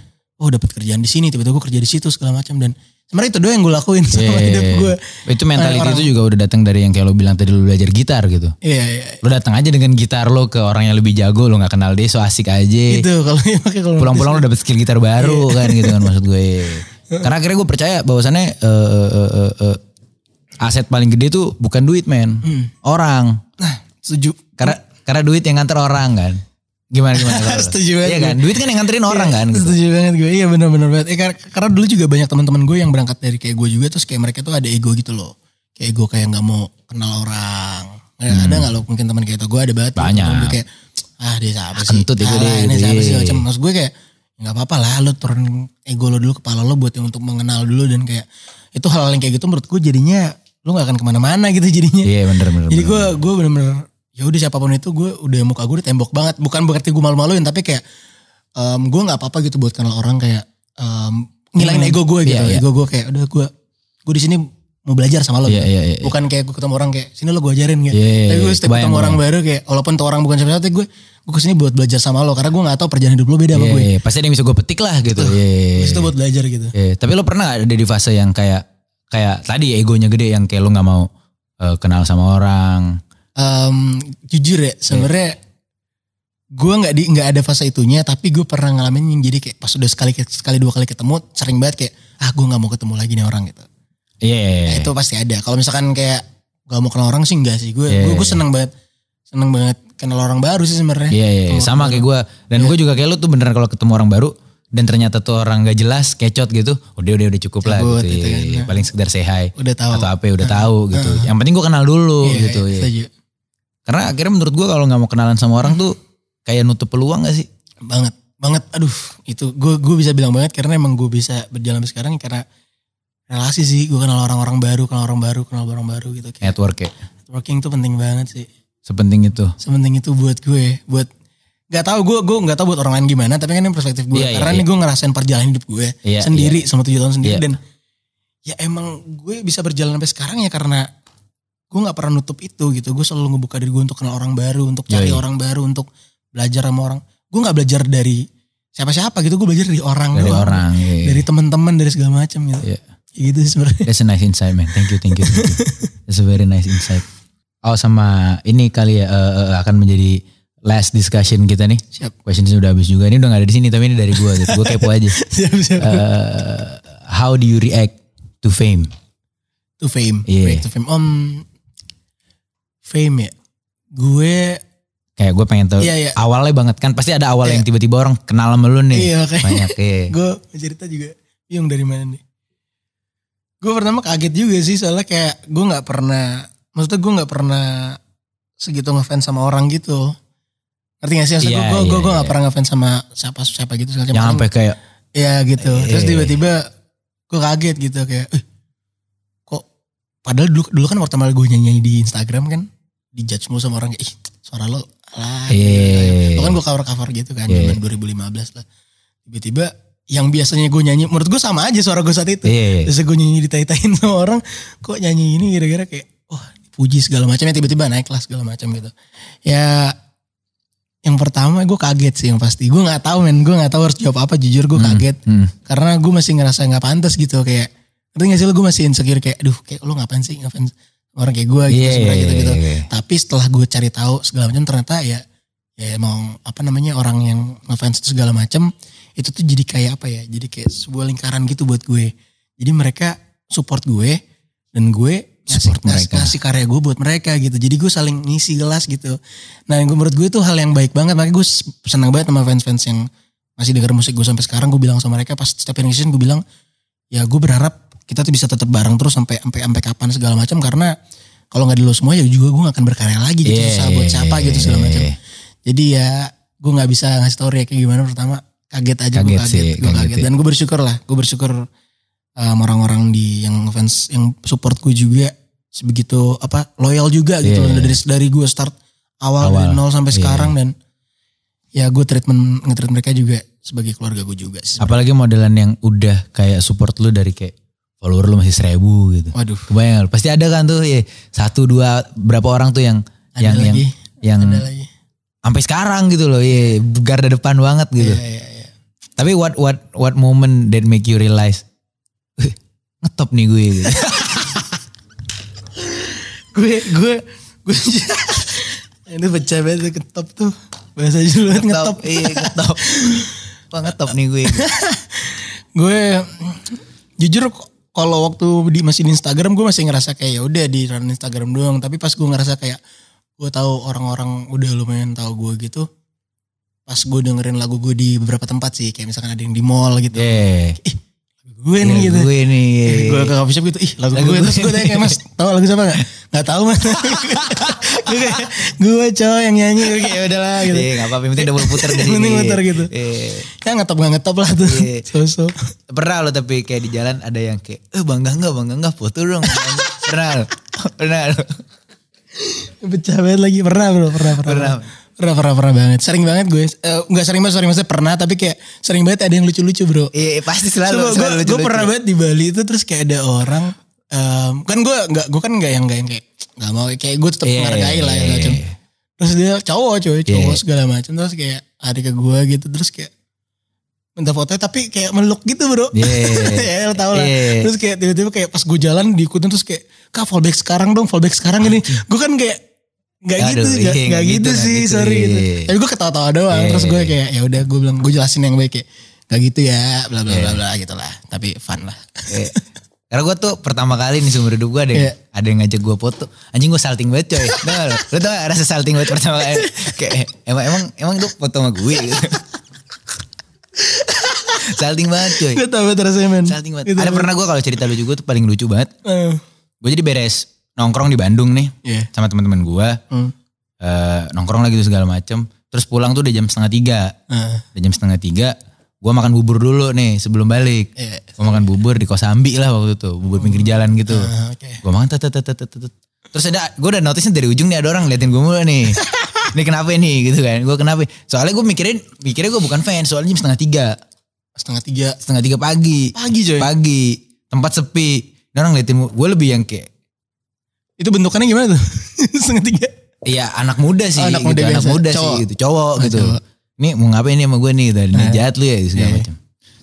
oh dapat kerjaan di sini. Tiba-tiba gue kerja di situ segala macam. Dan sebenarnya itu doang yang gue lakuin sama Iya, hidup iya, gue iya. Itu mentality Orang- itu juga udah datang dari yang kayak lo bilang tadi lo belajar gitar gitu. iya iya Lo datang aja dengan gitar lo ke orang yang lebih jago, lo nggak kenal dia, so asik aja. itu kalau makanya kalau Pulang-pulang lo dapet skill gitar baru Iya. kan gitu kan maksud gue. Karena akhirnya gue percaya bahwasannya eh, eh, eh, eh, aset paling gede tuh bukan duit men, Hmm. orang. nah setuju Karena karena duit yang nganter orang kan. Gimana gimana? Setuju banget Iya kan, duit kan yang nganterin orang kan. Gitu. setuju banget gue iya benar-benar banget eh, karena, karena dulu juga banyak teman-teman gue yang berangkat dari kayak gue juga terus kayak mereka tuh ada ego gitu loh kayak ego kayak nggak mau kenal orang Eh, ada nggak lo mungkin teman kayak itu gue ada banget Hmm. Banyak. gue kayak ah dia siapa sih kentut ego Ah, dia ini siapa sih iya. macam maksud gue kayak nggak apa-apa lah lo turun ego lo dulu kepala lo buat yang untuk mengenal dulu dan kayak itu hal-hal yang kayak gitu menurut gue jadinya lo nggak akan ke mana-mana gitu jadinya Iya bener bener. jadi bener. gue gue bener-bener ya udah siapa pun itu gue udah muka gue udah tembok banget. Bukan berarti gue malu-maluin tapi kayak em, gue nggak apa-apa gitu buat kenal orang kayak em, ngilangin Hmm, ego gue gitu. iya, iya. Ego gue kayak udah gue gue di sini mau belajar sama lo. Iya gitu. iya iya. Bukan kayak gue ketemu orang kayak sini lo gue ajarin gitu. Iya, iya, tapi gue iya. setiap Kebayang, ketemu orang baru kayak walaupun tuh orang bukan siapa-siapa gue gue ke sini buat belajar sama lo karena gue nggak tahu perjalanan hidup lo beda sama Iya, gue. iya. Pasti ada yang bisa gue petik lah gitu. Iya. iya, Terus itu buat belajar gitu. Iya, tapi lo pernah gak ada di fase yang kayak kayak tadi egonya gede yang kayak lo nggak mau eh, kenal sama orang. Em, jujur ya sebenarnya gue nggak di nggak ada fase itunya tapi gue pernah ngalamin yang jadi kayak pas udah sekali sekali dua kali ketemu sering banget kayak ah gue nggak mau ketemu lagi nih orang gitu Iya. iya, iya. Nah, itu pasti ada kalau misalkan kayak gak mau kenal orang sih enggak sih gue Iya, gue gue seneng banget seneng banget kenal orang baru sih sebenarnya Iya, iya. Ketemu sama kayak gue. Dan gue juga kayak lo tuh beneran kalau ketemu orang baru dan ternyata tuh orang gak jelas, kecot gitu, udah udah udah cukup lah gitu. Iya, Paling sekedar say hi udah tahu atau apa ya udah tahu gitu. Yang penting gue kenal dulu Iya, gitu. iya, iya. Karena akhirnya menurut gue kalau nggak mau kenalan sama orang tuh kayak nutup peluang gak sih? banget banget aduh itu gue gue bisa bilang banget karena emang gue bisa berjalan sampai sekarang karena relasi sih gue kenal orang-orang baru kenal orang baru kenal orang baru gitu kayak Network ya. networking tuh penting banget sih Sepenting itu. sepenting itu buat gue buat nggak tahu gue gue nggak tahu buat orang lain gimana tapi kan ini perspektif gue Iya, iya, karena iya. ini gue ngerasain perjalanan hidup gue Iya, sendiri sama tujuh tahun sendiri Iya. dan ya emang gue bisa berjalan sampai sekarang ya karena gue nggak pernah nutup itu gitu gue selalu ngebuka diri gue untuk kenal orang baru untuk cari Yoi. orang baru untuk belajar sama orang gue nggak belajar dari siapa-siapa gitu gue belajar dari orang Dari doang. orang. iya. dari teman-teman dari segala macam gitu Iya. Ya gitu sih sebenarnya That's a nice insight man. Thank you, thank you, thank you. That's a very nice insight. Oh sama ini kali ya eh, akan menjadi last discussion kita nih. siap Question sudah habis juga. Ini udah gak ada di sini tapi ini dari gue. Gitu. Gue kepo aja. siap siap Eh, how do you react to fame? to fame Iya. Back to fame om fame ya gue Kayak gue pengen tahu Iya, iya. awalnya banget kan pasti ada awal Iya. yang tiba-tiba orang kenal sama lu nih. iya kayak Banyak iya. gue cerita juga bingung dari mana nih gue pertama kaget juga sih soalnya kayak gue nggak pernah maksudnya gue nggak pernah segitu ngefans sama orang gitu ngerti gak sih maksudnya Iya, gue gue iya, gue nggak iya. pernah ngefans sama siapa siapa gitu. Yang sampai kayak ya gitu terus Iya. tiba-tiba gue kaget gitu kayak eh, kok padahal dulu dulu kan pertama gue nyanyi di Instagram kan dijudge mulu sama orang kayak ih suara lo lah. Iya. Lo kan gue cover cover gitu kan Iya. zaman 2015 lah. Tiba-tiba yang biasanya gue nyanyi menurut gue sama aja suara gue saat itu. Iya. terus gue nyanyi ditai-taiin sama orang kok nyanyi ini gara-gara kayak wah puji segala macam. Ya tiba-tiba naik kelas segala macam gitu. Ya yang pertama gue kaget sih yang pasti. Gue nggak tahu men. Gue nggak tahu harus jawab apa. Jujur gue kaget. Hmm. karena gue masih ngerasa nggak pantas gitu kayak ngerti gak sih lo? Gue masih insecure kayak aduh kayak lo ngapain sih? Ngefans orang kayak gue gitu Iya, sebenarnya iya, gitu gitu iya. tapi setelah gue cari tahu segala macam ternyata ya ya emang apa namanya orang yang ngefans itu segala macam itu tuh jadi kayak apa ya jadi kayak sebuah lingkaran gitu buat gue. Jadi mereka support gue dan gue ngasih, mereka. ngasih karya gue buat mereka gitu. Jadi gue saling ngisi gelas gitu. Nah yang gue menurut gue itu hal yang baik banget. Makanya gue senang banget sama fans-fans yang masih denger musik gue sampai sekarang. Gue bilang sama mereka pas setiap yang gue bilang ya gue berharap kita tuh bisa tetap bareng terus sampai sampai sampai kapan segala macam karena kalau nggak di lo semua ya juga gue gak akan berkarya lagi gitu Yeah, susah buat yeah, siapa yeah, gitu segala yeah, macam yeah. jadi ya gue nggak bisa ngasih tau kayak gimana pertama kaget aja gue Kaget sih, gue kaget kaget dan gue bersyukur lah gue bersyukur um, orang-orang di yang fans yang support gue juga sebegitu apa loyal juga gitu Yeah. loh. dari dari gue start awal, Awal. dari nol sampai Yeah. sekarang dan ya gue treatment ngetreat mereka juga sebagai keluarga gue juga sih. Apalagi modelan yang udah kayak support lu dari kayak follower lu masih seribu gitu. Waduh. Kebayang pasti ada kan tuh ya satu dua berapa orang tuh yang Ada yang yang lagi. yang Ada lagi. sampai sekarang gitu loh, ya garda depan banget gitu. Iya, iya, iya. Tapi what what what moment that make you realize "Wih, ngetop nih gue gitu. gue gue gue ini pecah banget ketop tuh bahasa dulu banget ngetop iya ngetop. Wah ngetop nih gue. gue jujur kalau waktu di masih di Instagram gue masih ngerasa kayak ya udah di run Instagram doang tapi pas gue ngerasa kayak gue tahu orang-orang udah lumayan tahu gue gitu pas gue dengerin lagu gue di beberapa tempat sih kayak misalkan ada yang di mall gitu Yeah. gue nih Iya, gitu Gue nih. gue ke coffee shop gitu ih lagu, Lagu gue gue. terus gue tanya kayak mas tahu lagu siapa gak? Gak tahu mas gue gue cowok yang nyanyi gue kayak "Ya udahlah gitu Iya nggak apa-apa, penting udah mulai puter dari penting muter gitu. Iya. ya ngetop gak ngetop lah tuh Iya. so-so Pernah lo tapi kayak di jalan ada yang kayak, eh bangga nggak bangga nggak foto dong. Pernah lo, pernah lo. pecah banget lagi pernah bro pernah pernah Pernah. pernah pernah, pernah banget sering banget gue Eh, nggak sering banget sorry maksudnya pernah tapi kayak sering banget ada yang lucu-lucu bro Iya pasti selalu. Coba gue selalu gue lucu-lucu. pernah banget di Bali itu terus kayak ada orang em, kan gue nggak gue kan nggak yang nggak yang kayak nggak mau kayak gue tetap Iya, menghargai lah iya, ya iya, macam iya. terus dia cowok cowok cowok Iya. segala macam terus kayak adik ke gue gitu terus kayak minta fotonya tapi kayak meluk gitu bro Iya. ya lo tau lah Iya. terus kayak tiba-tiba kayak pas gue jalan diikutin terus kayak kak fallback sekarang dong fallback sekarang gini gue kan kayak nggak Aduh, gitu nggak iya, nggak nggak gitu, gitu, sih gitu, sorry iya. gitu tapi gue ketawa-tawa doang Iya. terus gue kayak ya udah gue bilang gue jelasin yang baik kayak nggak gitu ya bla bla bla bla gitu lah tapi fun lah Iya. Karena gue tuh pertama kali nih seumur hidup gue ada, yang- Iya. ada yang ngajak gue foto. Anjing gue salting banget coy. Gak lo? Lo tau gak rasa salting banget pertama kali? Kayak emang emang emang lu foto sama gue gitu. salting banget coy. gue tau banget rasanya men Salting banget. Gitu Ada banget. pernah gue kalau cerita lu juga tuh paling lucu banget. Eh, Gue jadi beres nongkrong di Bandung nih Iya. sama teman-teman gue. Hmm. Eh, nongkrong lagi tuh segala macem. Terus pulang tuh udah jam setengah tiga. Eh, Udah jam setengah tiga. Gue makan bubur dulu nih sebelum balik. Iya. Gue makan bubur di Kosambi lah waktu itu. Bubur pinggir jalan gitu. eh, oke Gue makan tet tet tet tet tet. Terus ada gue udah notice dari ujung nih ada orang ngeliatin gue mulu nih. ini kenapa nih gitu kan. Gue kenapa. Soalnya gue mikirin mikirnya gue bukan fans. Soalnya jam setengah tiga. setengah tiga Setengah tiga pagi. pagi coy Pagi. Tempat sepi. Ini orang ngeliatin gue lebih yang kayak. itu bentukannya gimana tuh setengah tiga Iya anak muda sih. Oh, anak gitu. muda anak biasa. muda Cowok. sih gitu. Cowok Oh, gitu. cowok. Ini mau ngapain nih sama gue nih. Dari Nah. jahat lu ya segala Iya. macam.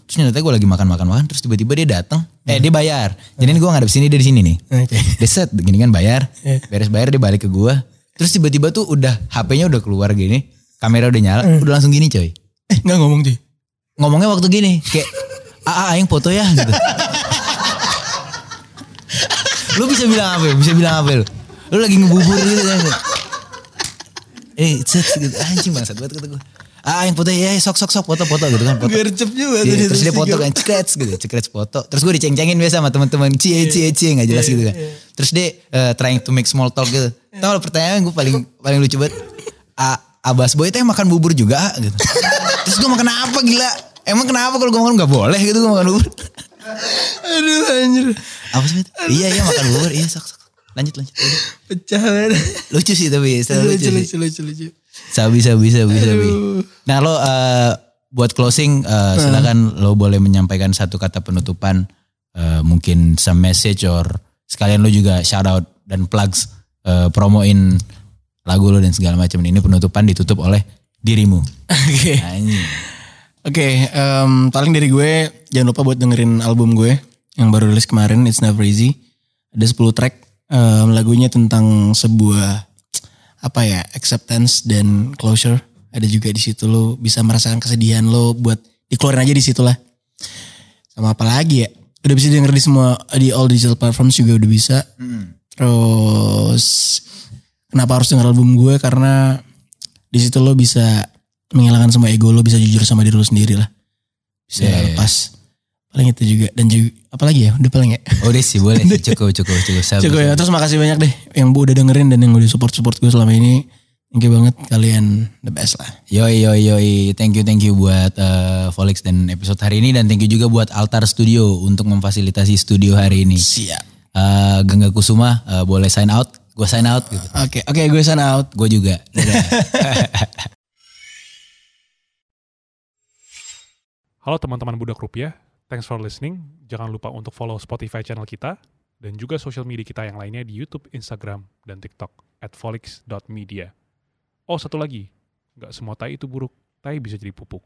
Terus ternyata gue lagi makan-makan-makan. Terus tiba-tiba dia datang. Eh dia bayar. Jadi ini gue ngadep sini dia di sini nih. oke Dia set gini kan bayar. Iya. Beres bayar dia balik ke gua. Terus tiba-tiba tuh udah HP-nya udah keluar gini. Kamera udah nyala. Udah langsung gini coy. eh nggak ngomong cuy Ngomongnya waktu gini. Kayak. Ah, ah aing foto ya gitu. lu bisa bilang apa ya? Bisa bilang apa lu? Lu lagi ngebubur gitu kan. Eh, set gitu. Anjing bangsat banget kata gua. Ah, aing foto ya, sok sok sok foto-foto gitu kan. Foto. gercep juga Iya, tuh terus dia foto kan cekrets gitu, cekrets foto. Terus gue diceng-cengin biasa sama teman-teman cie cie cie nggak jelas gitu kan. Terus dia eh, trying to make small talk gitu. Tahu lo pertanyaan gue paling paling lucu banget. A, Abas Boy teh makan bubur juga ah, gitu. Terus gue makan apa gila? Emang kenapa kalau gue makan nggak boleh gitu gue makan bubur? aduh anjir Apa sih? Iya iya makan bubur iya sok sok. Lanjut lanjut. Udah. pecah Lucu sih tapi lucu, lucu lucu lucu lucu Sabi sabi sabi sabi. Nah lo eh, buat closing eh, silakan lo boleh menyampaikan satu kata penutupan eh, mungkin some message or sekalian lo juga shout out dan plugs eh, promoin lagu lo dan segala macam ini penutupan ditutup oleh dirimu. oke Anjing. Oke, em, paling dari gue jangan lupa buat dengerin album gue yang baru rilis kemarin It's Never Easy. Ada 10 track em, lagunya tentang sebuah apa ya acceptance dan closure. Ada juga di situ lo bisa merasakan kesedihan lo buat dikeluarin aja di situ lah. Sama apa lagi ya? Udah bisa denger di semua di all digital platforms juga udah bisa. Terus kenapa harus denger album gue karena di situ lo bisa menghilangkan semua ego lo bisa jujur sama diri lo sendiri lah bisa Iya, iya. lepas paling itu juga dan juga apalagi ya? Udah paling ya. Oh, udah sih boleh sih. Cukup, cukup, cukup. Sabar, Cukup ya. Terus makasih banyak deh yang udah dengerin dan yang udah support-support gue selama ini. Thank you banget kalian the best lah. Yoi yoi yoi, thank you thank you buat uh, Volix dan episode hari ini dan thank you juga buat Altar Studio untuk memfasilitasi studio hari ini. Siap. Uh, Gangga Kusuma uh, boleh sign out, gue sign out gitu. Oke, oke gue sana out. Gue juga. Dadah. Halo teman-teman Budak Rupiah, thanks for listening. Jangan lupa untuk follow Spotify channel kita dan juga sosial media kita yang lainnya di YouTube, Instagram, dan TikTok at volix.media. Oh satu lagi, nggak semua tai itu buruk, tai bisa jadi pupuk.